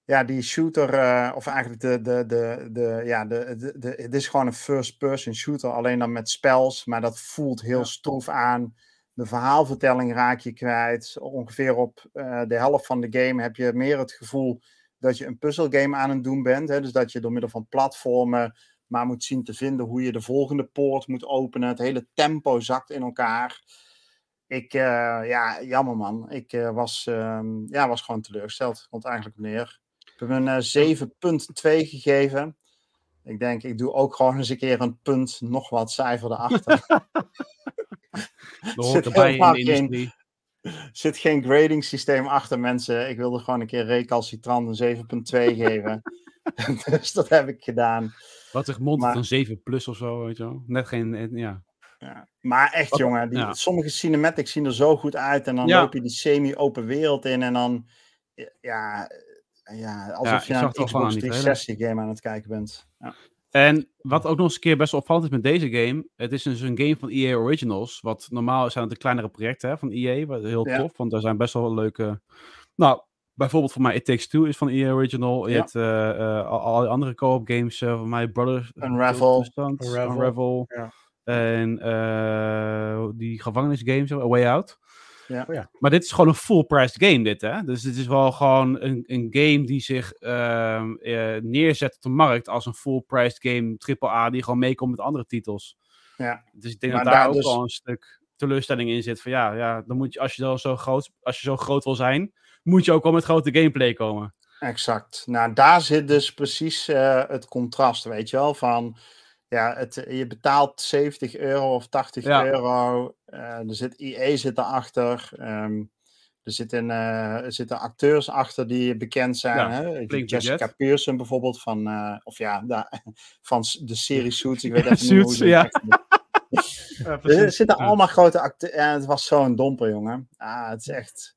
ja, die shooter, eh, of eigenlijk de, de, de, de, ja, de, de, de, het is gewoon een first-person shooter, alleen dan met spells, maar dat voelt heel Ja. stroef aan. De verhaalvertelling raak je kwijt. Ongeveer op eh, de helft van de game heb je meer het gevoel dat je een puzzelgame aan het doen bent. Hè? Dus dat je door middel van platformen maar moet zien te vinden hoe je de volgende poort moet openen. Het hele tempo zakt in elkaar. Ik, eh, ja, jammer man. Ik was, ehm, ja, was gewoon teleurgesteld. Komt eigenlijk neer. Ik heb hem een eh, 7.2 gegeven. Ik denk, ik doe ook gewoon eens een keer een punt, nog wat cijfer erachter. Dat hoort zit erbij in helemaal de geen- industrie. Er zit geen grading systeem achter mensen. Ik wilde gewoon een keer recalcitrant een 7.2 geven. dus dat heb ik gedaan. Wat zich mond Maar- van 7 plus of zo, weet je wel. Net geen, eh, ja. Ja. Maar echt, Wat- jongen, die, ja. sommige cinematics zien er zo goed uit. En dan Ja. loop je die semi-open wereld in. En dan, ja, ja alsof ik je zag naar het een Xbox die 360 game aan het kijken bent. Ja. En wat ook nog eens een keer best wel opvallend is met deze game. Het is dus een game van EA Originals. Wat normaal zijn het de kleinere projecten hè, van EA. Wat heel Ja. tof, want er zijn best wel leuke... Nou, bijvoorbeeld voor mij It Takes Two is van EA Original. Je Ja. hebt eh, eh, al, die andere co-op games uh, van mij. Brothers... Unravel. Unravel. Unravel. Ja. En eh, die gevangenisgames, A Way Out. Ja. Oh ja. Maar dit is gewoon een full-priced game, dit, hè? Dus dit is wel gewoon een, een game die zich ehm, eh, neerzet op de markt als een full-priced game, AAA, die gewoon meekomt met andere titels. Ja. Dus ik denk Maar dat daar daar ook dus- wel een stuk teleurstelling in zit. Van ja, ja dan moet je, als je, dan zo groot, als je zo groot wil zijn, moet je ook wel met grote gameplay komen. Exact. Nou, daar zit dus precies eh, het contrast, weet je wel, van... Ja, het, je betaalt 70 euro of 80 Ja. euro. eh, er zit IE zit erachter. ehm er, zitten, eh, er zitten acteurs achter die bekend zijn. Ja, hè? Jessica budget. Pearson bijvoorbeeld van, eh, of ja, da- van de serie Suits. Ik weet even niet Suits, hoe die ja. Er zitten allemaal grote acteurs. En het was zo'n domper, jongen. Ah, het is echt.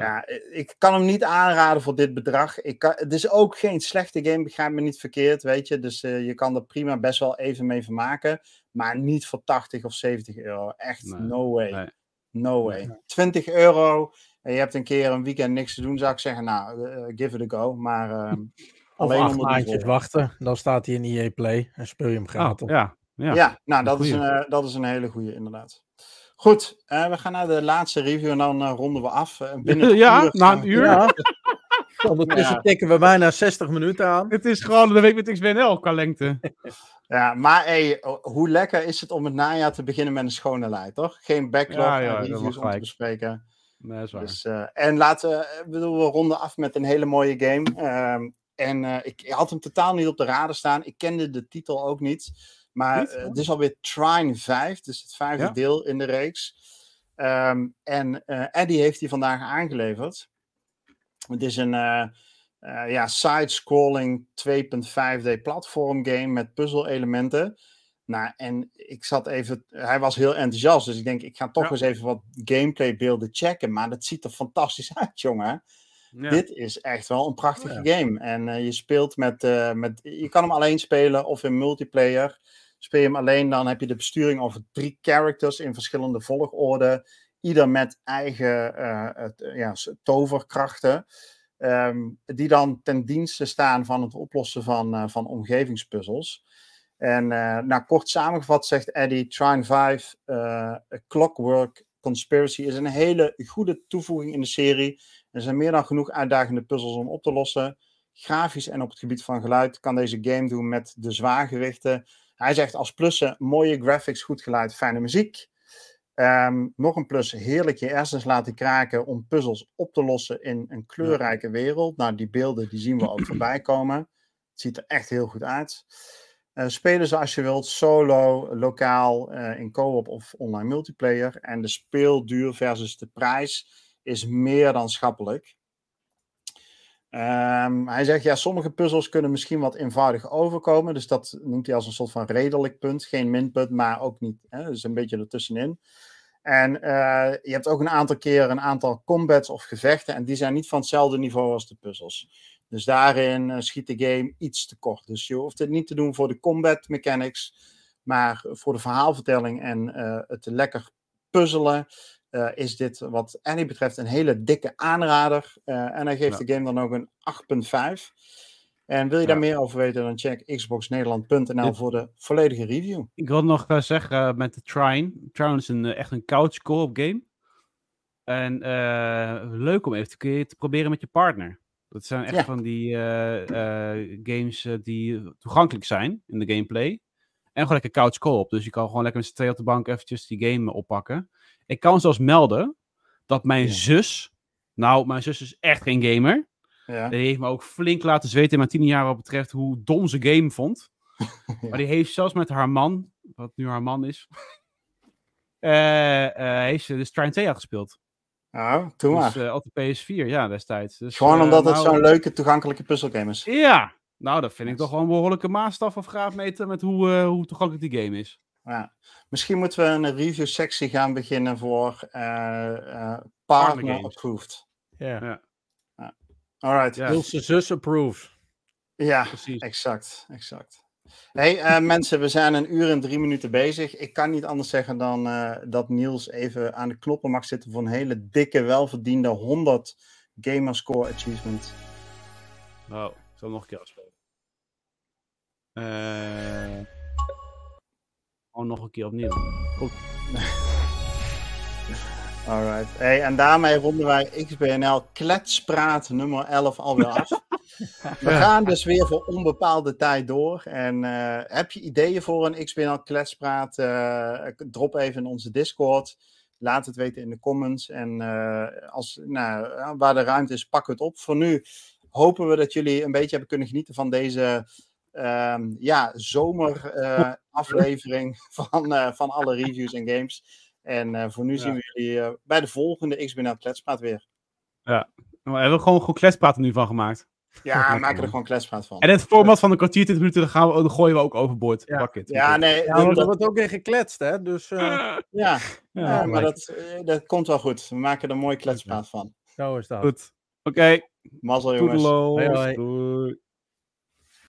Ja, ik kan hem niet aanraden voor dit bedrag. Ik kan, het is ook geen slechte game, begrijp me niet verkeerd, weet je. Dus uh, je kan er prima best wel even mee vermaken. Maar niet voor 80 of 70 euro. Echt, nee, no way. Nee. No way. Nee. 20 euro en je hebt een keer een weekend niks te doen, zou ik zeggen, nou, uh, give it a go. Maar uh, alleen acht maandjes wachten, dan staat hij in EA Play en speel je hem gratis. Ja, ja. ja, nou, dat is, een, dat is een hele goede, inderdaad. Goed, uh, we gaan naar de laatste review en dan uh, ronden we af. Uh, binnen ja, uur, na een uur. Ja. Ondertussen ja. tikken we bijna 60 minuten aan. Het is gewoon de week met XBNL qua lengte. ja, maar hey, hoe lekker is het om het najaar te beginnen met een schone lijn, toch? Geen backlog ja, ja, en reviews om te bespreken. Nee, is waar. Dus, en laten we, bedoel, we ronden af met een hele mooie game. Ehm, en ik, ik had hem totaal niet op de radar staan. Ik kende de titel ook niet. Maar uh, het is alweer Trine 5, dus het vijfde ja? deel in de reeks. Um, en uh, Eddie heeft die vandaag aangeleverd. Het is een uh, ja, side-scrolling 2.5D platform game met puzzel-elementen. Nou, en ik zat even, hij was heel enthousiast, dus ik denk, ik ga toch ja. eens even wat gameplay-beelden checken. Maar dat ziet er fantastisch uit, jongen. Ja. Dit is echt wel een prachtige ja. game. En uh, je speelt met, uh, met. Je kan hem alleen spelen of in multiplayer. Speel je hem alleen, dan heb je de besturing over drie characters in verschillende volgorde. Ieder met eigen uh, het, ja, toverkrachten. Um, die dan ten dienste staan van het oplossen van, van omgevingspuzzels. En nou, kort samengevat zegt Eddie: Trine 5 Clockwork Conspiracy is een hele goede toevoeging in de serie. Er zijn meer dan genoeg uitdagende puzzels om op te lossen. Grafisch en op het gebied van geluid kan deze game doen met de zwaargewichten. Hij zegt als plussen mooie graphics, goed geluid, fijne muziek. Um, nog een plus, heerlijk je hersens laten kraken om puzzels op te lossen in een kleurrijke wereld. Nou, die beelden die zien we ook voorbij komen. Het ziet er echt heel goed uit. Uh, spelen ze als je wilt, solo, lokaal, uh, in co-op of online multiplayer. En de speelduur versus de prijs is meer dan schappelijk. Um, hij zegt, ja, sommige puzzels kunnen misschien wat eenvoudig overkomen. Dus dat noemt hij als een soort van redelijk punt. Geen minpunt, maar ook niet. Hè, dus een beetje ertussenin. En uh, je hebt ook een aantal keer een aantal combats of gevechten. En die zijn niet van hetzelfde niveau als de puzzels. Dus daarin uh, schiet de game iets te kort. Dus je hoeft het niet te doen voor de combat mechanics. Maar voor de verhaalvertelling en uh, het lekker puzzelen uh, is dit wat Annie betreft een hele dikke aanrader. Uh, en hij geeft ja. de game dan ook een 8.5. En wil je daar ja. meer over weten, dan check xboxnederland.nl voor de volledige review. Ik wil nog uh, zeggen met de Trine. Trine is een, echt een couch co-op game. En leuk om even te, te, proberen met je partner. Dat zijn echt van die games die toegankelijk zijn in de gameplay. En gewoon lekker couch co-op. Dus je kan gewoon lekker met z'n tweeën op de bank eventjes die game oppakken. Ik kan zelfs melden dat mijn ja. zus, nou, mijn zus is echt geen gamer. Ja. Die heeft me ook flink laten zweten in mijn tien jaar wat betreft hoe dom ze game vond. ja. Maar die heeft zelfs met haar man, wat nu haar man is, uh, uh, heeft ze de Trine 2 gespeeld. Oh, toen dus, uh, op de PS4, ja, destijds. Dus, Gewoon omdat het nou, zo'n leuke, toegankelijke puzzelgame is. Ja, nou, dat vind ik toch wel een behoorlijke maatstaf of graadmeter met hoe, hoe toegankelijk die game is. Ja. Misschien moeten we een review sectie gaan beginnen voor uh, uh, partner approved. Ja. ja. ja. Alright. Ja. Ilse zus approved. Ja, Precies. exact. exact. Hey uh, mensen, we zijn een uur en drie minuten bezig. Ik kan niet anders zeggen dan dat Niels even aan de knoppen mag zitten voor een hele dikke, welverdiende 100 Gamerscore Achievement. Nou, ik zal nog een keer afspelen. Eh gewoon nog een keer opnieuw. Goed. Alright. Hey, en daarmee ronden wij XBNL Kletspraat nummer 11 alweer af. We gaan dus weer voor onbepaalde tijd door. En uh, heb je ideeën voor een XBNL Kletspraat? Uh, drop even in onze Discord. Laat het weten in de comments. En uh, als, nou, waar de ruimte is, pak het op. Voor nu hopen we dat jullie een beetje hebben kunnen genieten van deze um, ja, zomeraflevering uh, van, uh, van alle reviews en games. En uh, voor nu ja. zien we jullie bij de volgende XBNL Kletspraat weer. Ja, we hebben gewoon goed kletspraat er nu van gemaakt. Ja, we maken er gewoon kletspraat van. En het format van een kwartier, 20 minuten, dan, gaan we, dan gooien we ook overboord. Ja, Bucket, ja nee. Ja, er wordt ook weer gekletst, hè. Dus, uh... ja, ja, ja, maar dat, dat komt wel goed. We maken er mooi kletspraat van. Zo is dat. Goed. Oké, Mazzel jongens. Doei.